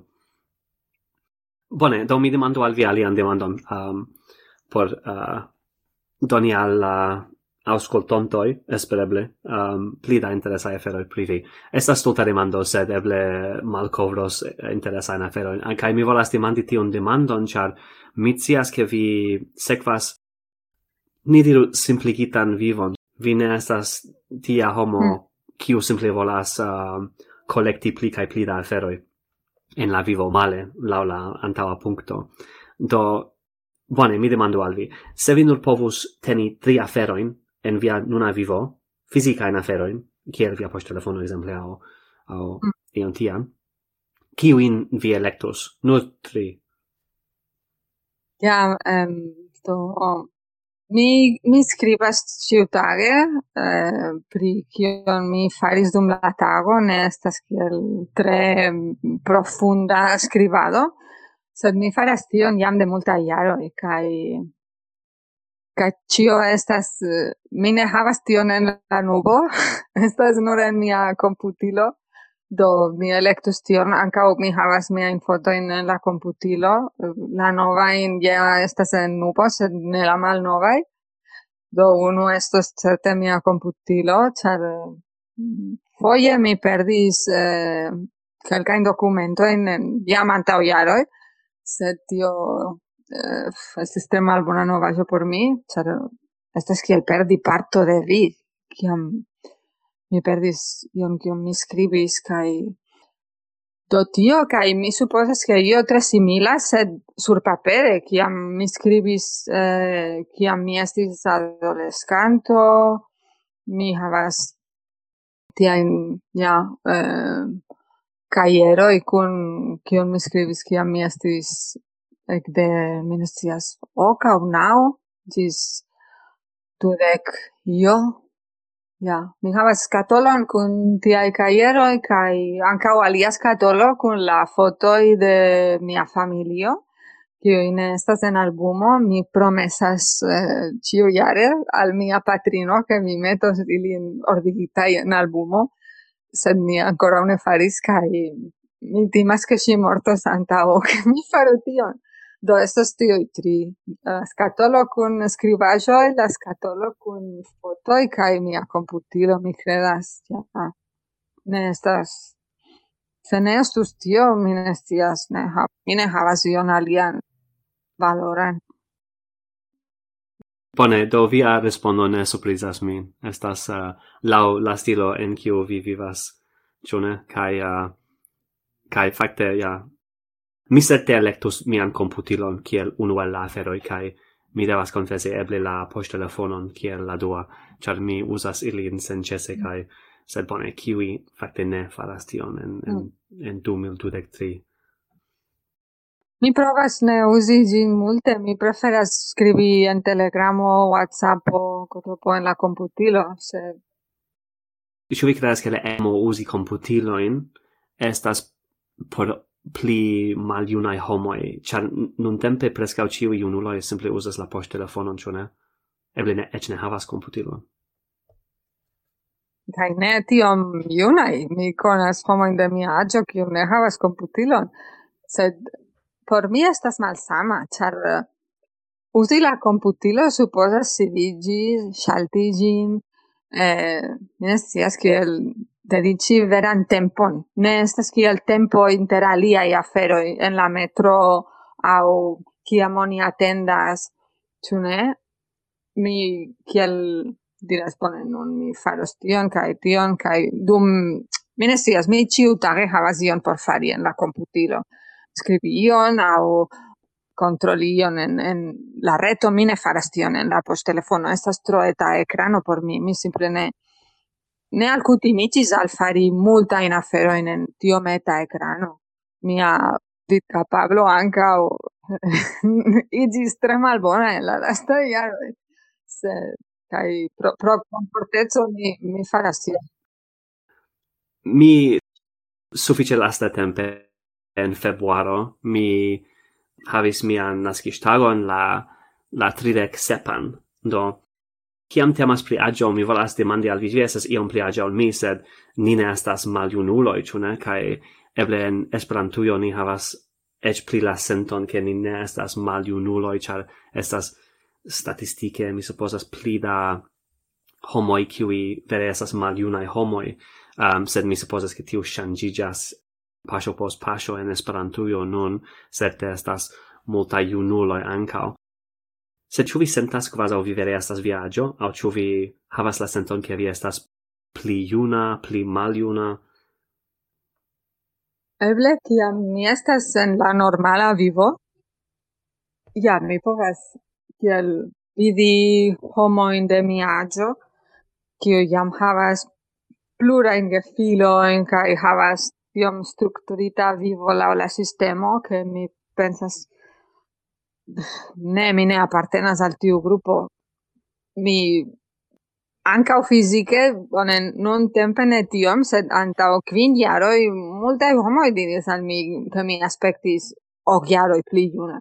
Bone, do mi demandu al vi alian demandon um, por uh, doni al uh, auscoltontoi, espereble, um, pli da interesai aferoi pri vi. Estas tuta demando, sed eble malcovros interesain aferoi. Ancai mi volas demandi tion demandon, char mi cias che vi sequas ni diru simplicitan vivon. Vi ne estas tia homo mm. kiu simple volas uh, collecti pli cae pli da aferoi en la vivo male, lau la antaua puncto. Do, bone, mi demando al vi, se vi nur povus teni tri aferoin en via nuna vivo, fisicaen aferoin, kiel via post telefono, exemple, au, au mm. ion tiam, kiuin vi electus? Nur tri. Ja, um, do, Mi, mi scrivas ciutare eh, pri kion mi faris dum la tago, ne estas kiel tre mm, profunda scrivado, sed mi faras tion jam de multa jaroj, kai kai cio estas, eh, mi ne havas tion en la nubo, estas nur en mia computilo, Do, mi electus tion, anca mi havas mia foto in la computilo, la nova in ja estas en nubo, sed ne la mal nova Do, uno estos certe mia computilo, char mm, foie mi perdis eh, documento in jam antau jaroi, sed tio eh, sistema tre nova jo por mi, char estas kiel perdi parto de vi, kiam mi perdis ion kion mi scribis kai do tio kai mi supposas ke io tre simila sed sur papere kiam mi scribis eh, kiam mi estis adolescanto mi havas tiajn ja eh, kajeroj kun kion mi scribis kiam mi estis ekde de ne scias oka aŭ naŭ ĝis io Ja, mi havas skatolon kun tiaj kajeroj kaj ankaŭ alia skatolo kun la fotoj de mia familio, kiuj ne estas en albumo. Mi promesas eh, ĉiujare al mia patrino, ke mi metos ilin ordigitaj en albumo, sed mi ankoraŭ ne faris kaj mi timas, ke ŝi mortos antaŭ ke mi faru tion. Do estas tio tri. Uh, skatolo kun skribaĵoj, la skatolo kun fotoj kaj mia komputilo, mi kredas. Ja. Ne estas se ne estus tio, mi ne scias, ne, ha, mi ne havas ion alian valoran. Bone, do via respondo ne surprizas min. Estas eh, uh, lau la stilo en kiu vi vivas, ĉu ne? Kaj uh, kaj fakte ja Mi certe electus mian computilon kiel unu el la aferoi, kai mi devas confesi eble la poŝtelefonon kiel la dua, char mi uzas ilin senĉese mm. kai sed bone, kiwi fakte ne faras tion en, en, mm. en 2023. Mi provas ne uzi gin multe, mi preferas skribi en telegramo, whatsappo, kotopo en la computilo, se... Ĉu vi credas ke la emo uzi computilojn estas por pli maljunaj homoj, ĉar nuntempe preskaŭ ĉiuj junuloj simple uzas la poŝtelefonon, ĉu ne? Eble ne eĉ ne havas komputilon. Kaj ne tiom junaj, mi konas homojn de mia aĝo, kiu ne havas komputilon, sed por mi estas malsama, ĉar uh, uzi la komputilo supozas sidiĝi, ŝaltiĝi, eh, mi ne scias kiel dedici veran tempon. Ne estas kiel tempo inter aliai aferoi en la metro au kiam oni atendas, ĉu ne? Mi kiel diras, bone, nun mi faros tion kaj tion kaj dum mi ne scias, mi ĉiutage havas ion por fari en la komputilo. Skribi ion au controli ion en, en la reto, mi ne faras tion en la poŝtelefono. Estas tro eta ekrano por mi, mi simple ne ne alcutimicis al fari multajn aferojn tio tiometa ecrano. Mia vidcapablo ankaŭ iĝis tre malbona en la lasta iaro. Se, kai pro pro comportezzo mi mi faras tio. Mi suffice lasta tempe en februaro mi havis mian naskiĝtagon la la tridek sepan do Ciam temas pri agio, mi volas demandi al vi, vi estas iom pri agio al mi, sed ni ne estas maljunuloj, ĉu ne? Kaj eble en Esperantujo ni havas eĉ pli la senton, ke ni ne estas maljunuloj, ĉar estas statistike, mi supposas, pli da homoi, kiuj vere estas maljunaj homoi, um, sed mi supposas, ke tio ŝanĝiĝas paŝo pos paŝo en Esperantujo nun, certe estas multa junuloj ancao. Se ciu vi sentas quasau vi vere estas viaggio, au ciu vi havas la senton che vi estas pli juna, pli maljuna? Eble, kiam mi estas en la normala vivo, ja, mi povas kiel vidi homoin de mia agio, kiu jam havas plurain gefiloin, kai havas tiom strukturita vivo lau la sistemo, che mi pensas Ne, mi ne apartenas al tiu gruppo. Mi anche fisice, bone, non tempe ne tiom, sed o quin jaroi, multae homoi diris al mi, che mi aspectis hoc i pli juna.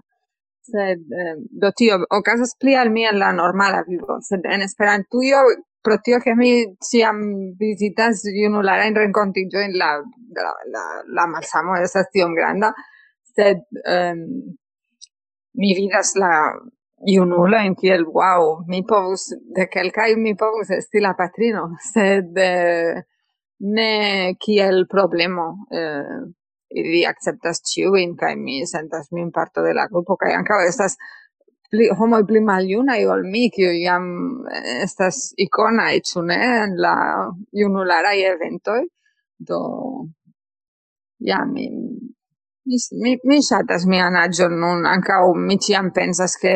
Sed, eh, do tio, ocasas pli al mi en la normala vivo, sed en Esperantujo, pro tio che mi ciam visitas junularain rencontigio in la, la, la, la malsamo esa tiom granda, sed... Um, mi vidas la junulo en kiel wow mi povus de kelkaj mi povus esti la patrino sed eh, ne kiel problemo eh, ili acceptas ĉiujn kaj mi sentas min parto de la grupo kaj ankaŭ estas pli homo pli maljuna ol mi kiu jam estas ikona ĉu ne en la junularaj eventoj. Do ja mi Mi, mi, mi shatas mi agion nun, ancau mi ciam pensas che,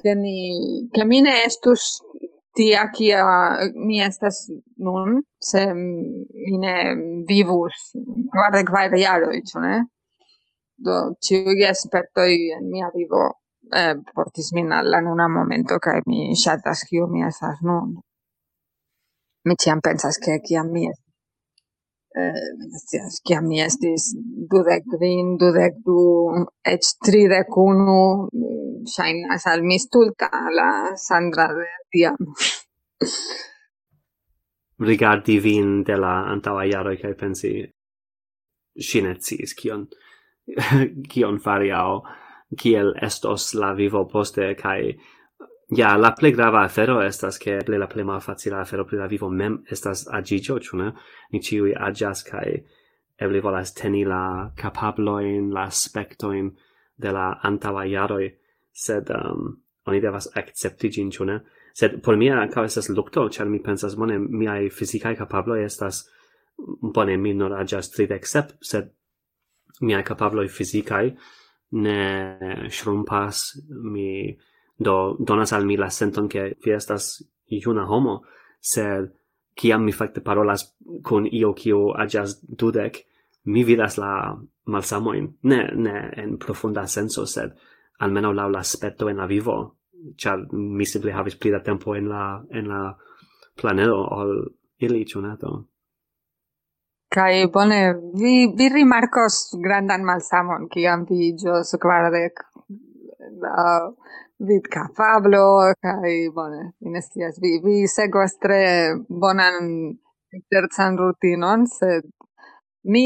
che, ni, che mi ne estus tia kia mi estas nun, se mi ne vivus quarte quae jaroi, ĉu ne? Do ĉiuj aspektoj en mia vivo eh, portis min alla in un momento che mi shatas kiu mi estas nun. Mi ciam pensas che kiam mi estas eh, kiam mi estis dudek kvin, dudek du, ec tridek unu, shainas al mi stulta la Sandra de tiam. Rigardi vin de la antaua iaroi kaj pensi ŝi kion kion fariao, kiel estos la vivo poste kai Ja, la ple grava afero estas ke ple la plej malfacila afero pri la vivo mem estas aĝiĝo, ĉu ne? Ni ĉiuj aĝas kaj eble volas teni la kapabloin, la aspektojn de la antaŭaj jaroj, sed um, oni devas akcepti ĝin, ĉu ne? Sed por mia ankaŭ estas lukto, ĉar mi pensas bone miaj fizikaj kapabloj estas bone mi nur aĝas tridek sep, sed miaj kapabloj fizikaj ne ŝrumpas, mi do donas al mi la senton che vi estas iuna homo, sed kiam mi fakte parolas kun io kio agias dudek, mi vidas la malsamoin, ne, ne en profunda senso, sed almeno lau la aspetto en la vivo, char mi simple havis pli da tempo en la, en la planedo ol ili, ĉu Kai bone, vi, vi rimarcos grandan malsamon kiam vi iĝos kvardek. Uh, vid capablo, kai bone, inestias vi, vi seguas tre bonan exercan rutinon, sed mi,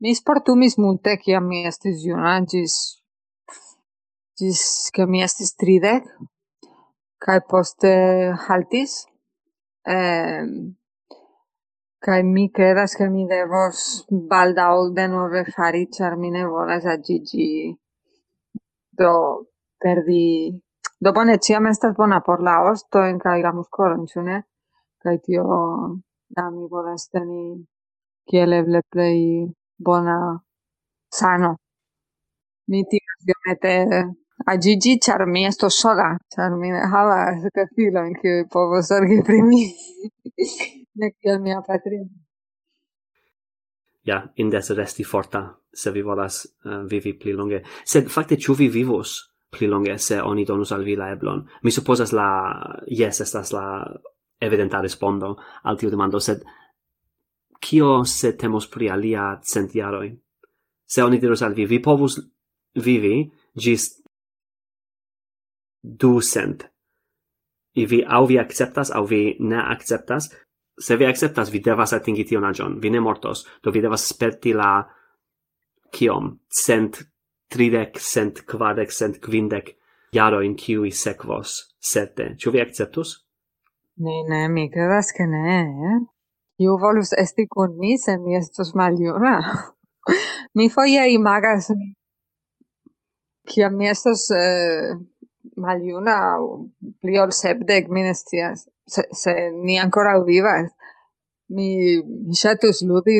mi sportumis multe, kiam mi estis juna, gis, gis, ke mi estis tridec, kai poste haltis, eh, kai mi credas che mi devos baldau de nove fari, char mi ne volas gigi do perdi... Dopo ne ciam estas bona por la ostoin kai la muscolo in ne? kai tio da mi volas teni kiel eble plej bona sano. Mi timas a gigi char mi estos sola, char mi ne havas gefilojn kiuj povos zorgi pri mi, ne kiel mia patrino. Ja, indes resti forta, se vi volas uh, vivi pli longe. Sed fakte, ciu vi vivos pli longe se oni donus al vi la eblon. Mi supposas la yes estas la evidenta respondo al tiu demando, sed kio se temos pri alia centiaroj? Se oni dirus al vi, vi povus vivi gis du cent. I vi au vi acceptas, au vi ne acceptas. Se vi acceptas, vi devas atingi tion agion. Vi ne mortos, do vi devas sperti la kiom, cent tridec cent quadec cent quindec jaro in kiui sekvos sete. Ĉu vi acceptus? Ne, ne, mi credas che ne. Eh? Iu volus esti con mi se mi estus maliura. mi foie imagas kiam mi estas eh, maljuna pli ol sepdec minestias, ne se, se ni ancora vivas mi mi shatus ludi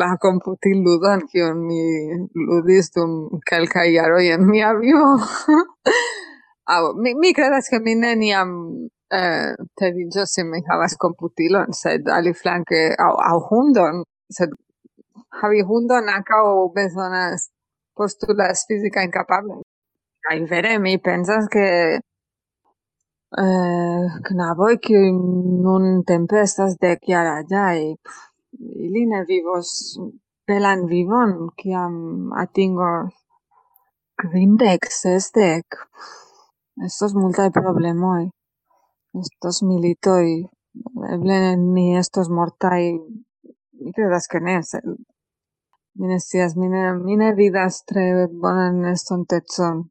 la computil ludon kion mi ludis dum calca iaro en mia vivo. ah mi, mi credas che mi neniam eh, teniĝos se mi havas computilon sed aliflanke au, au hundon, sed havi hundon ankaŭ bezonas postulas fisica incapable. Ai vere mi pensas che Eh, knaboy kiuj nun tempe estas dekjaraĝaj, ili ne vivos belan vivon kiam atingos kvindec, sesdec. Estos multae problemoi. Estos militoi. Eble ni estos mortai. Mi credas que ne, se... Mi ne sias, mi ne, mi ne vidas tre bonan estontezon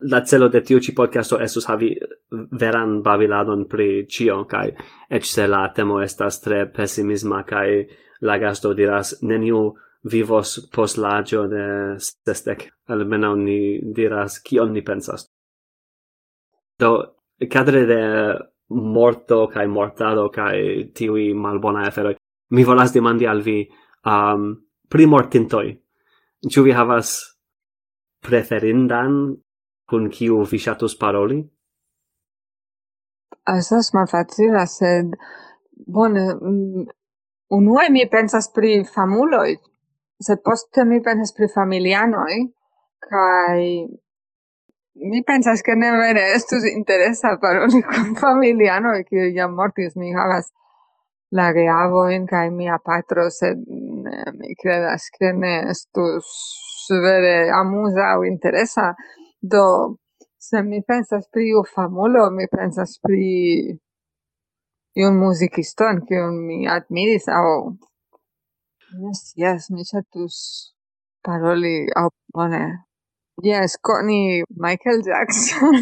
la celo de tiu ci podcasto estus havi veran babiladon pri cio, kai ec se la temo estas tre pessimisma, kai la gasto diras neniu vivos pos l'agio de sestec, almeno ni diras kion ni pensas. Do, cadre de morto kai mortado kai tiui malbona aferoi, mi volas demandi al vi um, pri mortintoi. Ĉu vi havas preferindan cun kiu vi shatus paroli? Estas malfacila, sed bone, mm, unue mi pensas pri famuloi, sed poste mi pensas pri familianoi, kai mi pensas che ne vere estus interesa paroli con familianoi, che jam mortis mi havas la geavoin kai mia patro, sed mi credas che ne estus vere amusa o interesa Do, se mi pensas pri u famulo, mi pensas pri iun musiciston, kiun mi admiris, au... Yes, yes, mi chatus paroli, au bone. Yes, coni Michael Jackson.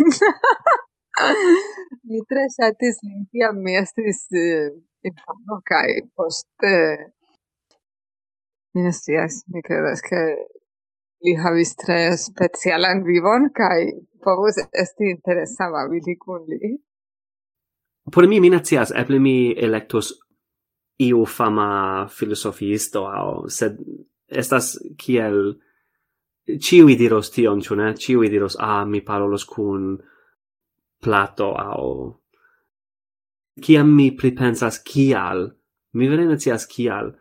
mi tre chatis limpia, mi estis eh, infano, kai poste... Mi ne scias, mi credas, che li havis tre specialan vivon kaj povus esti interesa babili kun li. Por mi mi nacias, eble mi electus iu fama filosofiisto, au, sed estas kiel ciui diros tion, ciu ne? Ciui diros, ah, mi parolos kun Plato, au... Ciam mi pripensas kial, mi vere nacias kial,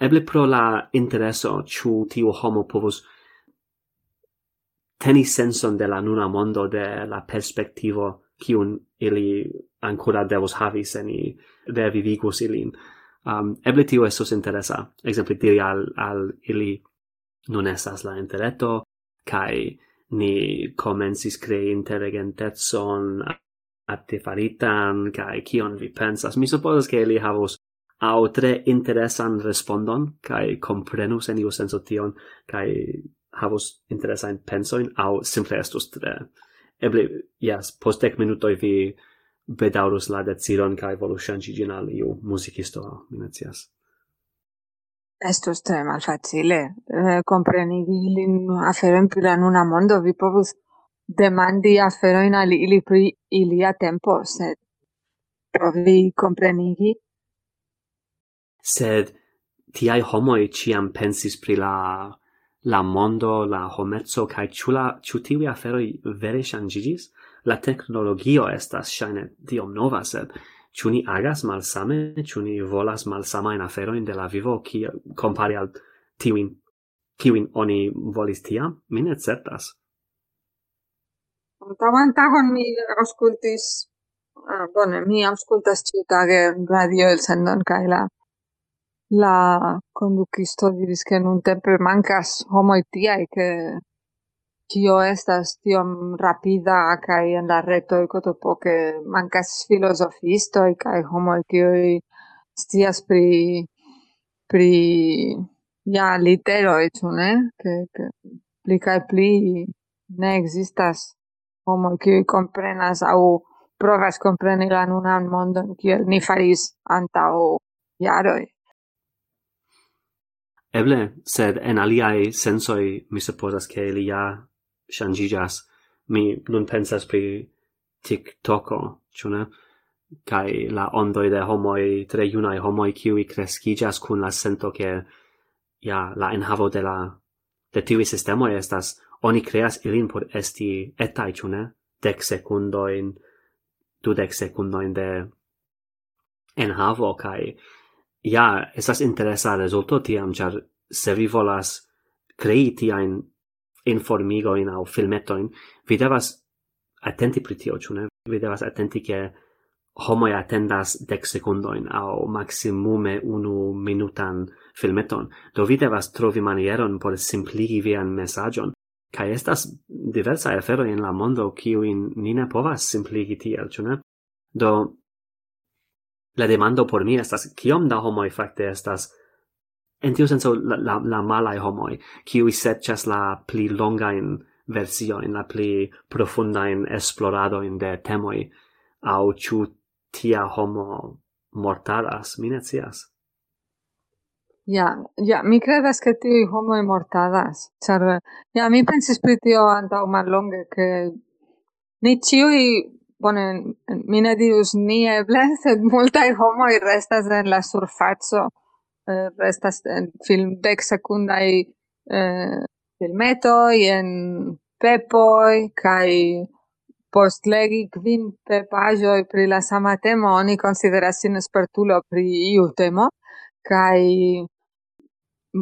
eble pro la intereso, ciu tiu homo povus teni senson de la nuna mondo de la perspektivo kiun ili ancora devos havi se ni revivigus ilin. Um, eble tio esos interesa, exempli diri al, al ili nun esas la interetto, kai ni comensis crei intelligentetson artefaritan, kai kion vi pensas. Mi supposas che ili havos au tre interesan respondon, kai comprenus en iu senso tion, kai havus interesajn pensojn aŭ simple estus tre eble jes post dek minutoj vi bedaŭrus la decidon kaj volus ŝanĝi ĝin al iu muzikisto mi ne scias Estus tre malfacile eh, compreni ilin aferoin pri la nuna mondo. Vi povus demandi aferoin al ili pri ilia tempo, sed provi comprenigi. Sed tiai homoi ciam pensis pri la la mondo, la homezzo, cae ciula, ciu tivi aferoi vere shangigis? La tecnologio estas shaine, diom nova, sed ciu ni agas malsame, ciu ni volas malsamajn aferoin de la vivo ki compari al tiwin, kiwin oni volis tiam? Mi ne certas. Antaŭan tagon mi auscultis, Ah, bone, mi auscultas ciutage radio el sendon cae la la conducisto diris che non tempe mancas homoi tiai che tio estas tiom rapida kai en la reto kotopo che mancas filosofisto e kai homoi che stias pri pri ja litero e ne che che pli kai pli ne existas homo che comprenas au provas compreni la nunan mondon kiel ni faris antau jaroi. Eble, sed en aliae sensoi mi supposas che li ja shangigas. Mi nun pensas pri TikToko, ĉu Kai la ondoi de homoi, tre junaj homoi, kiui kreskiĝas kun la sento ke ja la enhavo de la de tiuj sistemoi estas oni creas ilin por esti etai, ĉu Dec secundoin, sekundojn, dudek de enhavo kai ja, esas interesa resulto tiam, char se vi volas crei tiaen informigoin au filmetoin, vi devas attenti pri tio, cune? Vi devas attenti che homoi attendas dec secundoin au maximume unu minutan filmeton. Do vi devas trovi manieron por simpligi vian messagion. Ca estas diversa efero in la mondo kiu in ni ne povas simpligi tiel, cune? Do la demando por mi estas kiom da homoj fakte estas en tiu senso la, la, la malaj homoj kiuj serĉas la pli longajn versiojn, la pli profundajn esploradojn de temoj aŭ ĉu tia homo mortadas mi ne scias. Ja, ja, mi credas che ti homo mortadas. Char, ja, mi pensis pri tio antau mallonge, che ni ciui bone, mi ne dius ni eble, sed multaj homoj restas en la surfaco, eh, restas en film dek sekundaj eh, filmetoj, en pepoj, kaj post legi kvin pepaĵoj pri la sama temo, oni konsideras sin spertulo pri iu temo, kaj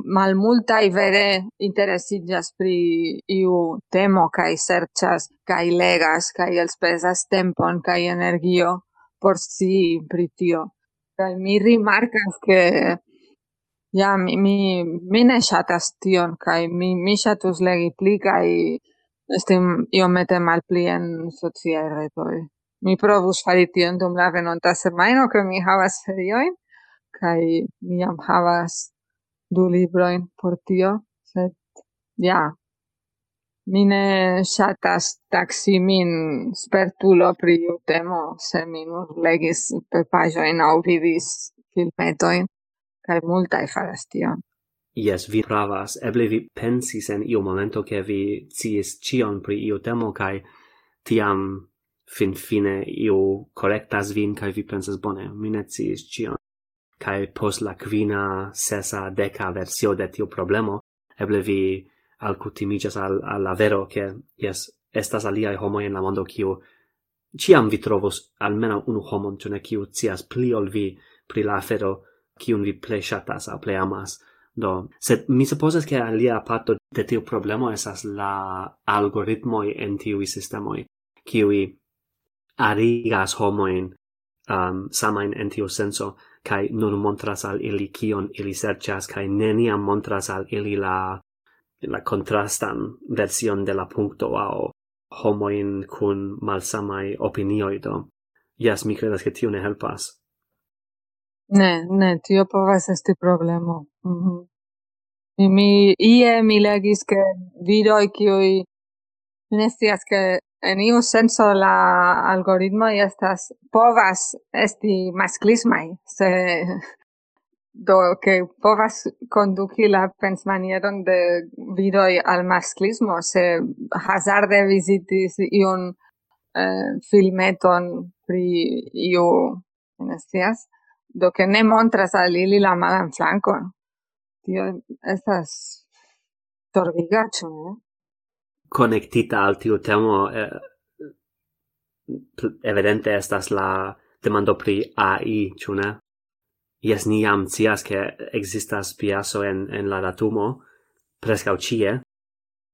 malmultai vere interesigas pri iu temo kai serchas kai legas kai elspezas tempon kai energio por si pri tio. Kai mi rimarkas ke ja mi mi, mi ne shatas tion kai mi mi shatus legi pli kai metem mal pli en socia retoi Mi provus fari tion dum la venonta semaino ke mi havas ferioin, kai mi jam havas du librojn por tio, sed ja, mi ne ŝatas taksi min spertulo pri iu temo, se mi nur legis papaĵojn aŭ vidis filmetojn, kai multaj faras tion. Yes, vi pravas. Eble vi pensis en iu momento che vi ciis cion pri iu temo, kai tiam fin fine iu correctas vin, kai vi pensas, bone, mi ne ciis cion kai pos la quina sesa deca versio de tiu problemo, eble vi alcutimigas al, al la vero che, yes, estas alia homo en la mondo kiu ciam vi trovos almeno unu homon, cione kiu cias pli ol vi pri la afero kiun vi ple shatas a ple amas. Do, sed mi supposas che alia parto de tiu problemo esas la algoritmoi en tiu sistemoi, kiu arigas homoin um, samain en tiu senso, kai non montras al ili kion ili serĉas kai nenia montras al ili la la contrastan version de la punkto au homo homoin kun malsamai opinioi do. Yes, mi credas ke tio ne helpas. Ne, ne, tio povas esti problemo. Mm -hmm. Mi, mi, ie mi legis ke viroi cioi Nestias ke en iu senso la algoritmo estas povas esti masclismai, se do que povas conduci la pensmanieron de vidoi al masclismo, se hazarde visitis iun eh, filmeton pri iu nestias, do que ne montras al ili la malan flankon. Tio estas torbigacho, eh? connectita al tiu temo eh, evidente estas la demando pri AI, ĉu ne? Jes, ni jam scias ke existas piaso en, en la datumo presca ĉie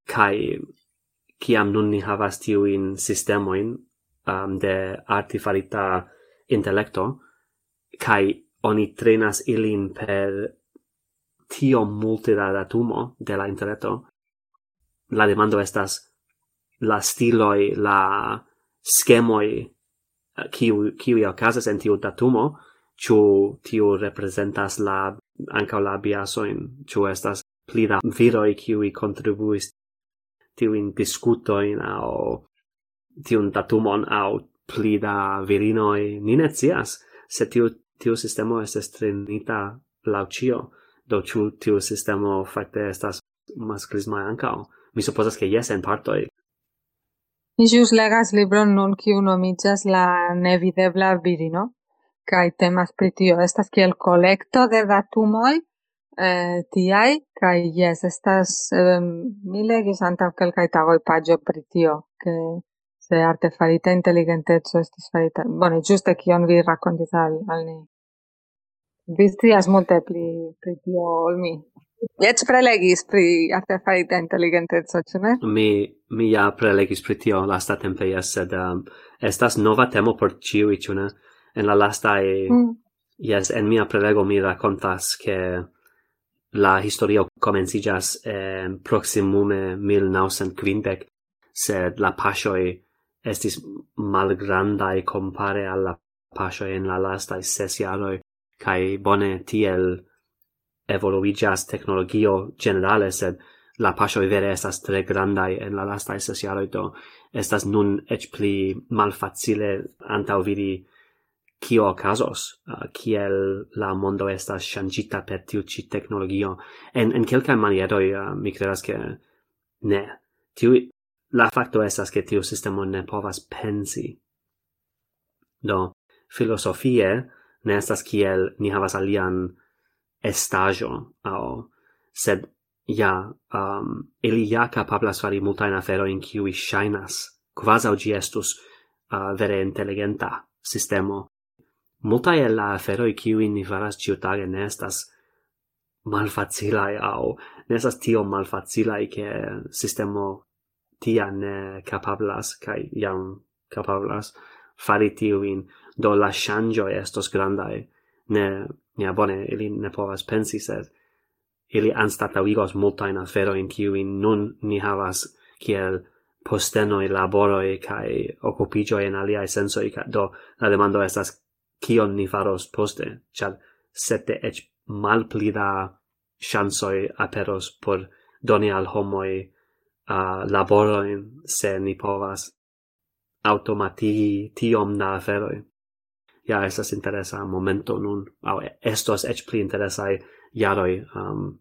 kai kiam nun ni havas tiujn sistemojn um, de artifarita intellecto kai oni trenas ilin per tio multe da datumo de la interneto la demando estas la stiloi, la schemoi eh, kiu kiu okazas en tiu datumo, chu tiu representas la ankaŭ la biasoin, chu estas pli da viroi kiu i contribuis tiu in discuto in au tiu datumon au pli da virinoi ni se tiu tiu sistemo estas estrenita laucio do chu tiu sistemo fakte estas masklisma ankaŭ. Mi supposas che yes en partoi. Mi jus legas libron nun kiu nomiĝas La nevidebla virino kaj temas pri tio estas kiel kolekto de datumoj eh, tiaj kaj jes estas eh, mi legis antaŭ kelkaj tagoj paĝo pri tio ke se artefarita inteligenteco estis farita bone ĝuste kion vi rakontis al, al ni vi scias multe pli pri tio ol mi. Vi eĉ prelegis pri artefarita inteligenteco, ĉu ne? Mi mi ja prelegis pri tio lastatempe jes, sed um, estas nova temo por ciui, ĉu ne? En la lastaj mm. Yes, en mia prelego mi racontas che la historio comencigas en proximume 1950, sed la pasioi estis malgrandai compare alla pasioi en la lastai ses jaroi kai bone tiel evoluigas technologio generale sed la pasio vere estas tre grandai en la lasta esas do estas nun ec pli malfacile antau vidi kio casos uh, kiel la mondo estas ŝanĝita per tiu ci technologio en en kelkaj manieroj uh, mi kredas ke ne. Tiu la fakto estas ke tiu sistemo ne povas pensi. Do filosofie ne estas kiel ni havas alian estajo au sed ja um, ili ja kapablas fari multajn aferojn kiuj ŝajnas kvazaŭ ĝi estus uh, vere inteligenta sistemo. Multaj el la aferoj kiujn ni faras ĉiutage ne estas malfacilaj aŭ ne estas tiom malfacilaj ke sistemo tia ne kapablas kaj jam kapablas fari tiujn do la shangioi estos grandai, ne, ja, bone, ili ne povas pensi, sed ili anstatauigos in aferoin kiuin nun ni havas kiel postenoi, laboroi, kai occupigioi en alia sensoi, ca, do la demando estas kion ni faros poste, chal sete ech malplida da chansoi aperos por doni al homoi uh, laboroin se ni povas automatigi tiom da aferoi ja estas interesa momento nun au estos ech pli interesa jaroi um,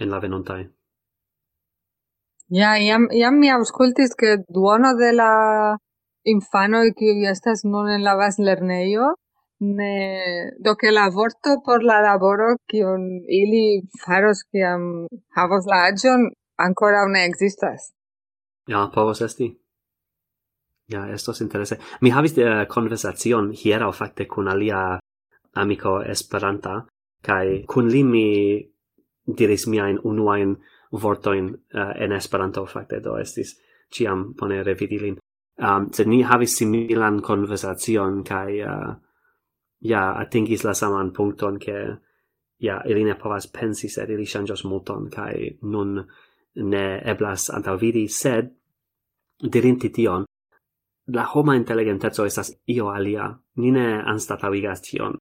en la venontai Ja, iam, iam mi auscultis che duono de la infano qui estas nun en la bas lerneio, ne do che la vorto por la laboro kiun ili faros kiam havos la agion ancora ne existas. Ja, povos esti. Ja, estos interesse. Mi havis uh, conversacion hiera fakte kun alia amico Esperanta kai kun li mi diris miain unuain vortojn uh, en Esperanto fakte do estis ciam pone revidilin. Um, sed ni havis similan conversacion kai uh, eh, ja atingis la saman punkton ke ja ili ne povas pensi sed ili changios multon kai nun ne eblas antaŭvidi sed dirinti tion la homa intelligenteco estas io alia, ni ne anstatavigas tion.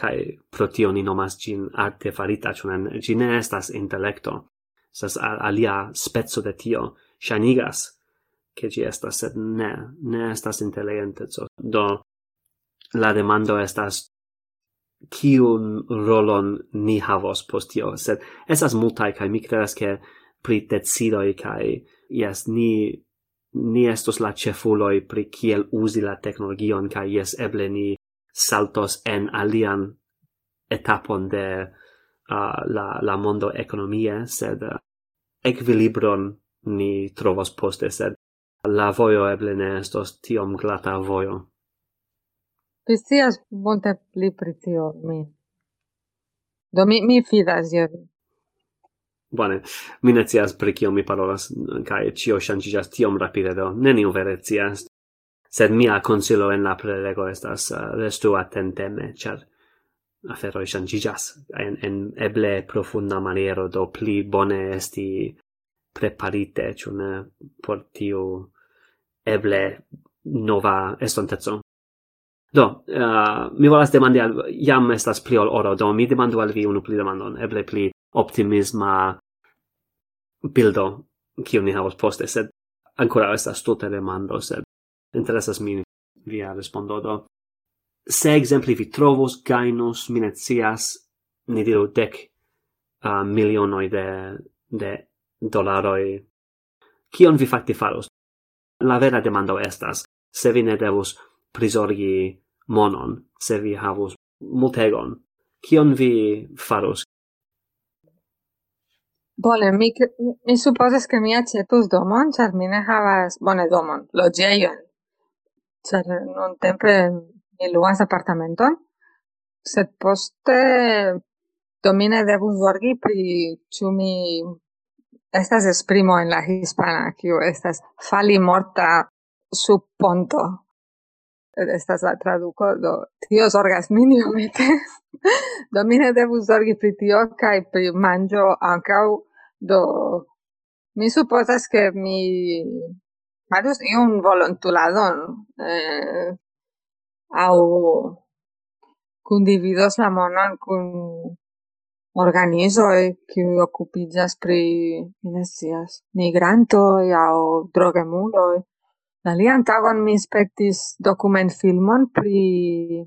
Kai pro tio ni nomas gin arte farita, cunan gi ne estas intellecto. esas alia spezzo de tio, shanigas, che gi estas, sed ne, ne estas intelligenteco. Do, la demando estas kiun rolon ni havos post tio, sed esas multaj, kai mi credas, ke pri decidoi, kai, yes, ni ni estos la cefuloi pri kiel usi la teknologion kaj jes eble ni saltos en alian etapon de uh, la la mondo ekonomie sed uh, equilibron ni trovos poste sed la vojo eble ne estos tiom glata vojo. Tu scias multe pli pri tio mi. Do mi mi fidas je vi. Bone, mi ne cias pri kio mi parolas, kai cio shangigas tiom rapide do, neniu vere cias, Sed mia consilo en la prelego estas uh, restu attenteme, char aferoi shangigas en, en eble profunda maniero, do pli bone esti preparite, ĉu ne, por tiu eble nova estonteco. Do, uh, mi volas demandi al, jam estas pli ol oro, do mi demandu al vi unu pli demandon, eble pli optimisma bildo kiu ni havos poste, sed ancora estas tute demando, sed interesas min via respondo do. Se exempli vi trovos, gainus, minecias, ni diru dec uh, milionoi de, de dolaroi. Kion vi facti faros? La vera demando estas, se vi ne devus prisorgi monon, se vi havus multegon, kion vi faros Bone, mi, mi supposes che mi accetus domon, char mi ne havas, bone domon, logeion. char non tempe mi luas apartamenton, sed poste domine mi ne devus pri ciu mi estas esprimo en la hispana, kiu estas fali morta sub ponto. Estas la traduco, do tio zorgas min iomete. do mi ne zorgi pri tio, kaj pri manĝo ankaŭ Do, mi supposas che mi farus iun volontuladon, eh, au condividos la monon cun organizoi qui occupigas pri, mi ne scias, migrantoi au la Alian tagon mi inspectis document filmon pri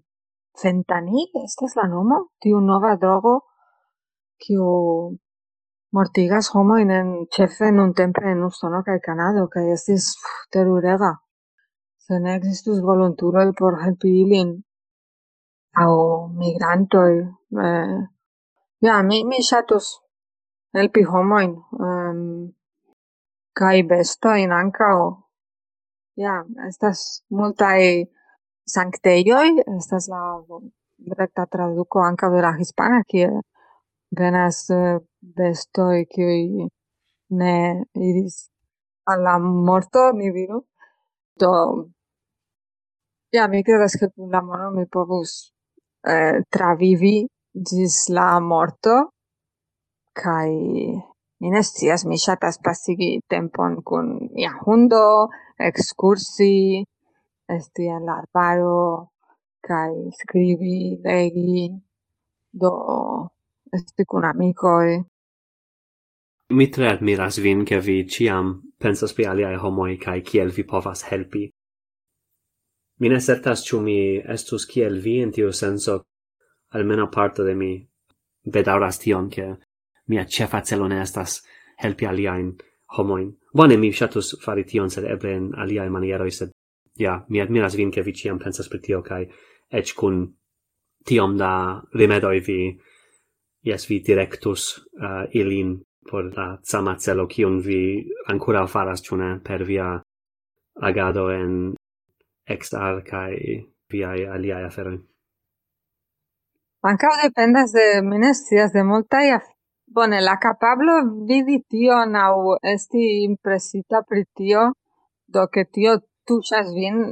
fentani, estas la nomo, tiu nova drogo, kiu mortigas homoin en cefe nun tempe en Usono kaj Kanado kai estis terurega. Se ne ekzistus volontuloj por helpi ilin au migrantoi. Eh, ja, mi mi shatus helpi homojn um, kaj bestojn ankaŭ. Ja, estas multaj sanktejoj, estas la recta traduco ankaŭ de la hispana kie venas eh, bestoi qui ne iris alla morto, ni viru. Do ja, mi credas che la laboro mi povus eh, travivi ĝis la morto kai mi ne scias, mi shatas pasigi tempon kun mia hundo, excursi, esti en la arbaro kaj legi. Do esti cun amicoi. Mi tre admiras vin che vi ciam pensas pri aliae homoi cae kiel vi povas helpi. Mi ne certas ciu mi estus kiel vi in tiu senso, almeno parto de mi bedauras tion che mia cefa celo ne estas helpi aliaen homoin. Bone, mi shatus fari tion, sed eble in aliae manieroi, sed ja, mi admiras vin che vi ciam pensas per tio, cae ec cun tiom da rimedoi vi yes, vi directus uh, ilin por la sama celo cion vi ancora faras, ĉu per via agado en exar kai viai aliae aferoi. Ancao dependas de minestias de multai af... Bone, la capablo vidi tio nau esti impresita pri tio, do che tio tuchas vin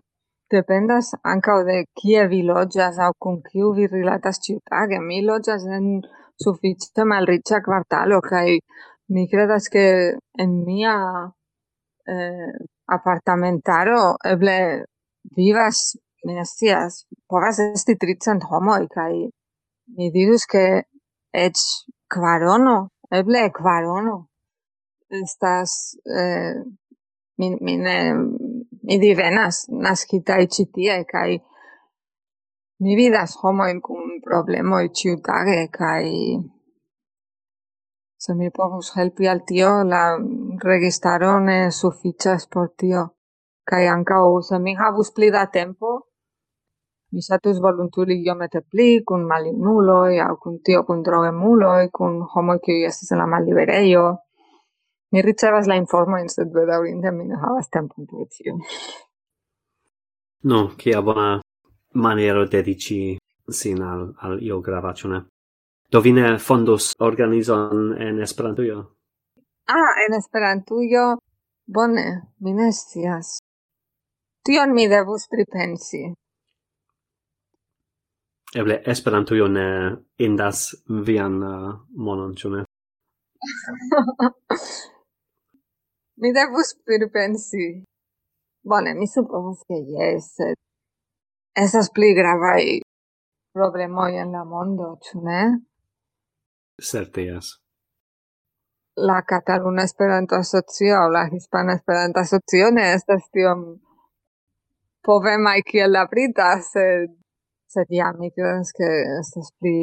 dependas ancao de kie vi loggias au con kiu vi rilatas ciutage. Mi loggias en sufficie malriĉa quartalo, kai mi credas che en mia eh, apartamentaro eble vivas mi ne povas esti tricent homoi, kai mi dirus ke ec kvarono eble kvarono estas eh, mi mi ne mi divenas naskitaj ĉi tie mi vidas homojn kun problemoj ĉiutage kai se mi povus helpi al tio, la registaro ne sufiĉas por tio. Kaj ankaŭ se mi havus pli da tempo, mi satus voluntuli iomete pli kun malinuloj au cun tio kun drogemuloj, kun homoj kiuj estas en la malliberejo. Mi ricevas la informojn, sed bedaŭrinde mi ne havas tempo por tio. No, kia bona maniero dediĉi sin al, al io grava, ĉu ne? Do vine fondus organizon en Esperantujo? Ah, en Esperantujo? Bone, mi ne scias. Tion mi devus pripensi. Eble Esperantujo ne indas vian uh, monon, ĉu ne? mi devus pripensi. Bone, mi supponas ke jes, esas pli gravai problemoi en la mondo, ĉu ne? Certe jes. La Cataluna Esperanto Asocio aŭ la Hispana Esperanto Asocio ne estas tiom povemaj kiel la brita, sed sed ja mi credas ke estas pli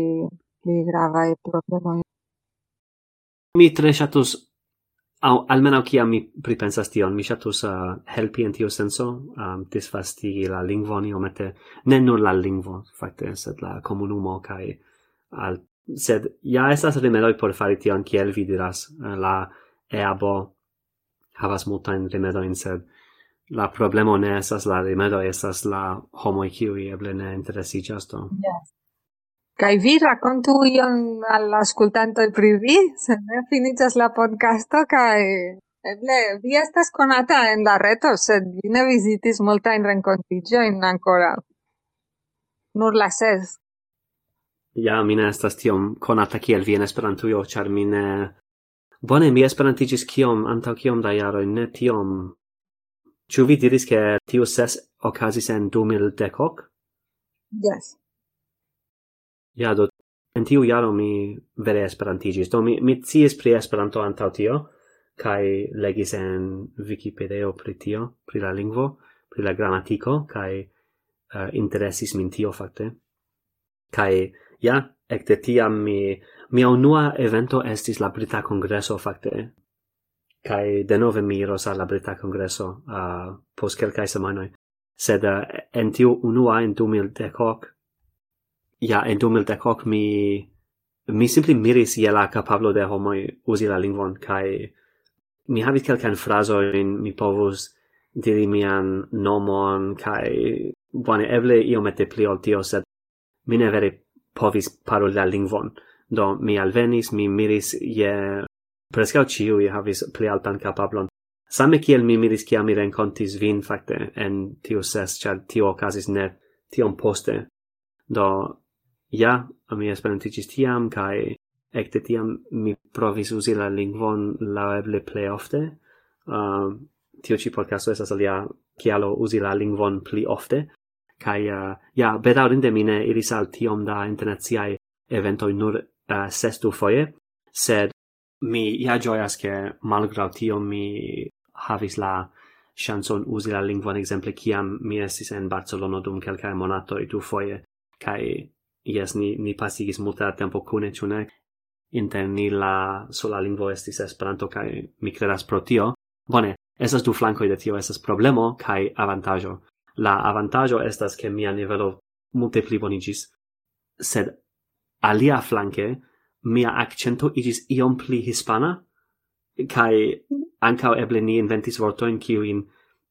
pli gravaj problemoj. Mi tre ŝatus Au, almeno ciam mi pripensas tion, mi shatus uh, helpi in tio senso, um, disfasti la o mette ne nur la lingvo, fakte, sed la comunumo, kai al... Sed, ja estas rimedoi por fari tion, kiel vi diras, eh, la eabo havas multain rimedoin, sed la problemo ne estas la rimedo, estas la homoi kiui eble ne interesigas do. Yes. Kai vi racontu ion all'ascoltante pri vi, se ne finitas la podcasto, kai eble vi estas conata en la reto, sed vi ne visitis multain rencontigioin ancora. Nur la ses. Ja, mi ne estas tiom conata kiel vi en Esperantujo, char mi ne... Bone, mi esperantigis kiom, antau kiom da jaroj, ne tiom. Ču vi diris ke tiu ses okazis en 2010? Yes. Ja, do en tiu jaro mi vere esperantigis. Do mi, mi cies pri Esperanto antau tio, kai legis en Wikipedia pri tio, pri la lingvo, pri la grammatico, kai uh, eh, interesis min tio fakte. Kai ja, ecte tiam mi mia unua evento estis la Brita Kongreso fakte. Kai denove mi iros al la Brita Kongreso uh, post kelkaj semanoi. Sed uh, en tiu unua en 2010 ja, en 2010 mi, mi simple miris je la capablo de homoi usi la lingvon, kai mi havis kelkan frazo in mi povus diri mian nomon, kai bone, eble iomete pli ol tio, sed mi ne vere povis paroli la lingvon. Do, mi alvenis, mi miris je prescau ciui havis pli altan capablon. Same kiel mi miris kia mi rencontis vin, fakte en tiu ses, char tio ocasis ne tion poste. Do, ja, mi esperantigis tiam, kai ecte tiam mi provis usi la lingvon laueble plei ofte. Uh, tio ci podcasto esas alia kialo usi la lingvon pli ofte. Kai, uh, ja, bedaurinde mi ne iris al tiom da internaziai eventoi nur uh, sestu foie, sed mi ja gioias che malgrau tio mi havis la chanson usi la lingvon exemple kiam mi estis en Barcelona dum quelcae monatoi du foie, kai Yes, ni, ni pasigis multe da tempo cune, cune. Inter ni la sola lingvo estis Esperanto, kai mi credas pro tio. Bone, esas du flancoi de tio, esas problemo kai avantajo. La avantajo estas che mia nivelo multe pli bonigis, sed alia flanque mia accento igis iom pli hispana, kai ancao eble ni inventis vortoin kiuin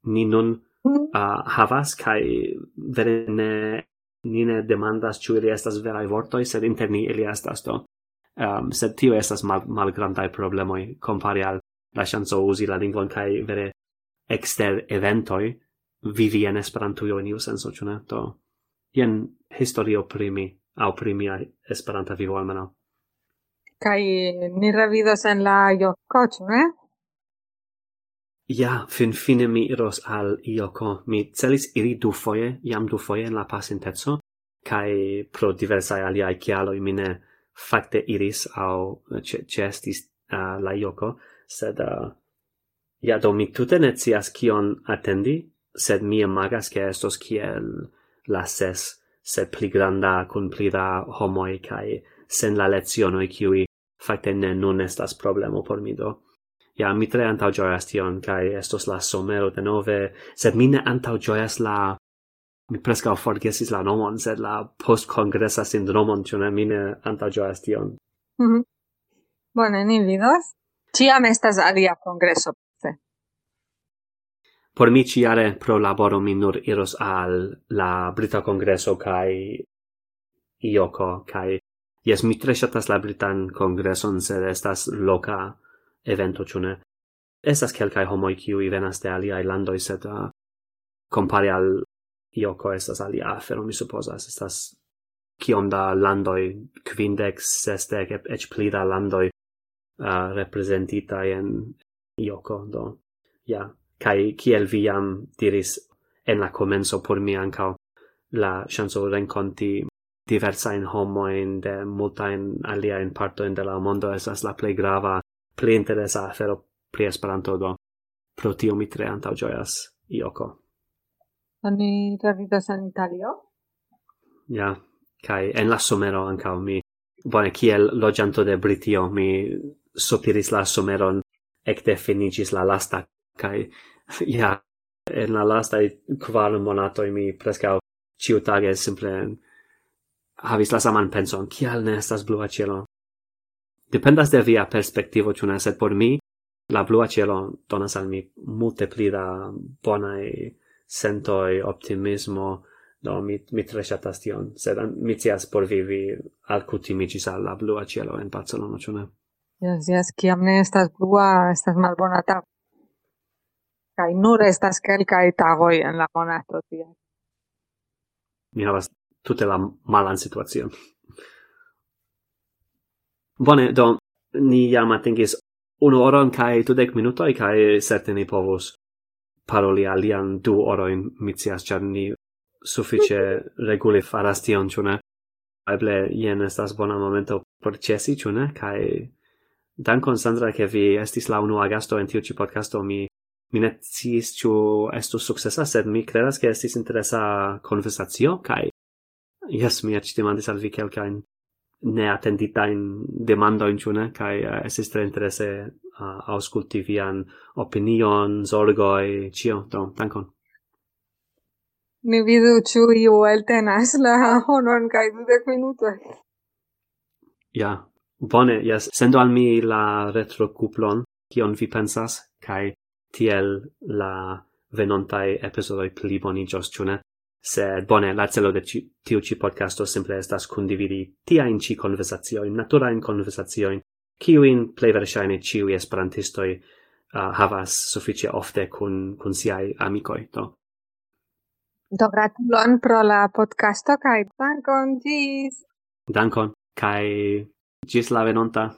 ni nun mm. uh, havas, kai vere ne ni ne demandas ĉu ili estas veraj vortoj, sed inter ni ili estas do. Um, sed tio estas mal, malgrandaj problemoj kompare al la ŝanco uzi la lingvon kaj vere ekster eventoj vivi en Esperantujo en iu senso, ĉu ne? Do, jen historio pri mi, aŭ pri mia Esperanta vivo almenaŭ. Kaj ni revidos en la joko, ĉu ne? Ja, fin fine mi iros al Ioko. Mi celis iri du foie, jam du foie en la pasintezzo, cae pro diversae aliae cialoi mine facte iris au cestis uh, la Ioko, sed uh, ja do mi tute ne cias cion attendi, sed mi amagas che estos ciel la ses, sed pli granda cun pli da homoi cae sen la lezionoi ciui facte ne nun estas problemo por mi do ja mi tre antau gioias tion kai estos la somero de nove sed mi ne antau gioias la mi prescau forgesis la nomon sed la post congressa sindromon ĉu ne mi ne antau gioias tion mm -hmm. Bone, ni vidas. Ciam estas alia congreso poste. Por mi ciare pro laboro mi nur iros al la Brita Congreso kai Ioko kai Yes, mi tre shatas la Britan Congresson, sed estas loca evento, ĉu ne? Estas kelkaj homoi kiuj venas de aliai landoi sed ah, uh, compare al Ioko estas alia afero, mi supposas Estas kiom da landoi quindex sestec eĉ pli da landoi uh, ah, representita en Ioko, do, ja. Yeah. Kaj kiel vi jam diris en la comenzo por mi ankaŭ la chanzo renconti diversa in homo in de multa in alia in parto in de la mondo esas la plei grava pli interesa afero pri Esperanto do. Pro tio mi tre antau gioias, Ioko. Oni revidas en Italio? Ja, kai en la somero ancau mi. Bone, kiel logianto de Britio mi sopiris la someron ecte finigis la lasta, kai ja, en la lasta kvar monatoi mi prescau ciutage simple havis la saman penson, kial ne estas blua cielo? Dependas de via perspektivo, ciuna, sed por mi la blua cielo donas al mi multe pli da bonai sentoi, optimismo, do mi, mi tre shatas tion, sed an, mi cias por vivi al cutimigis al la blua cielo en Barcelona, ciuna. Yes, yes, ciam ne estas blua, estas malbona tago. Kai nur estas kelkai tagoi en la monato, tia. Mi havas tutte la malan situacion. Bone, do, ni jam atingis unu oron kai dudek minutoi, kai certe ni povus paroli alian du oroin, mi cias, char ni suffice reguli faras tion, cune? Eble, jen estas bona momento por cesi, cune? kai dankon, Sandra, che vi estis la unua gasto en tiu ci podcasto, mi mi ne sciis ciu estus successa, sed mi credas che estis interesa conversatio, kai, yes, mi eĉ demandis al vi kelkajn neatenditain demandoin, in ne? Kaj uh, estis tre interese uh, ausculti vian opinion, zorgoi cio Do, dankon. Ni vidu ĉu iu eltenas la honon kai dudek minutoj. Ja, bone, yes Sendo al mi la retrocuplon, kion vi pensas, kai tiel la venontai episodoi pli bonigios, ĉu? Sed bone, la celo de ci, tiu ci podcasto simple estas condividi tiain ci conversatioin, naturain kiu in plei versaine ciui esperantistoi uh, havas sufficie ofte kun, kun siai amicoi, do. Do gratulon pro la podcasto, kai dankon, gis! Dankon, kai gis la venonta!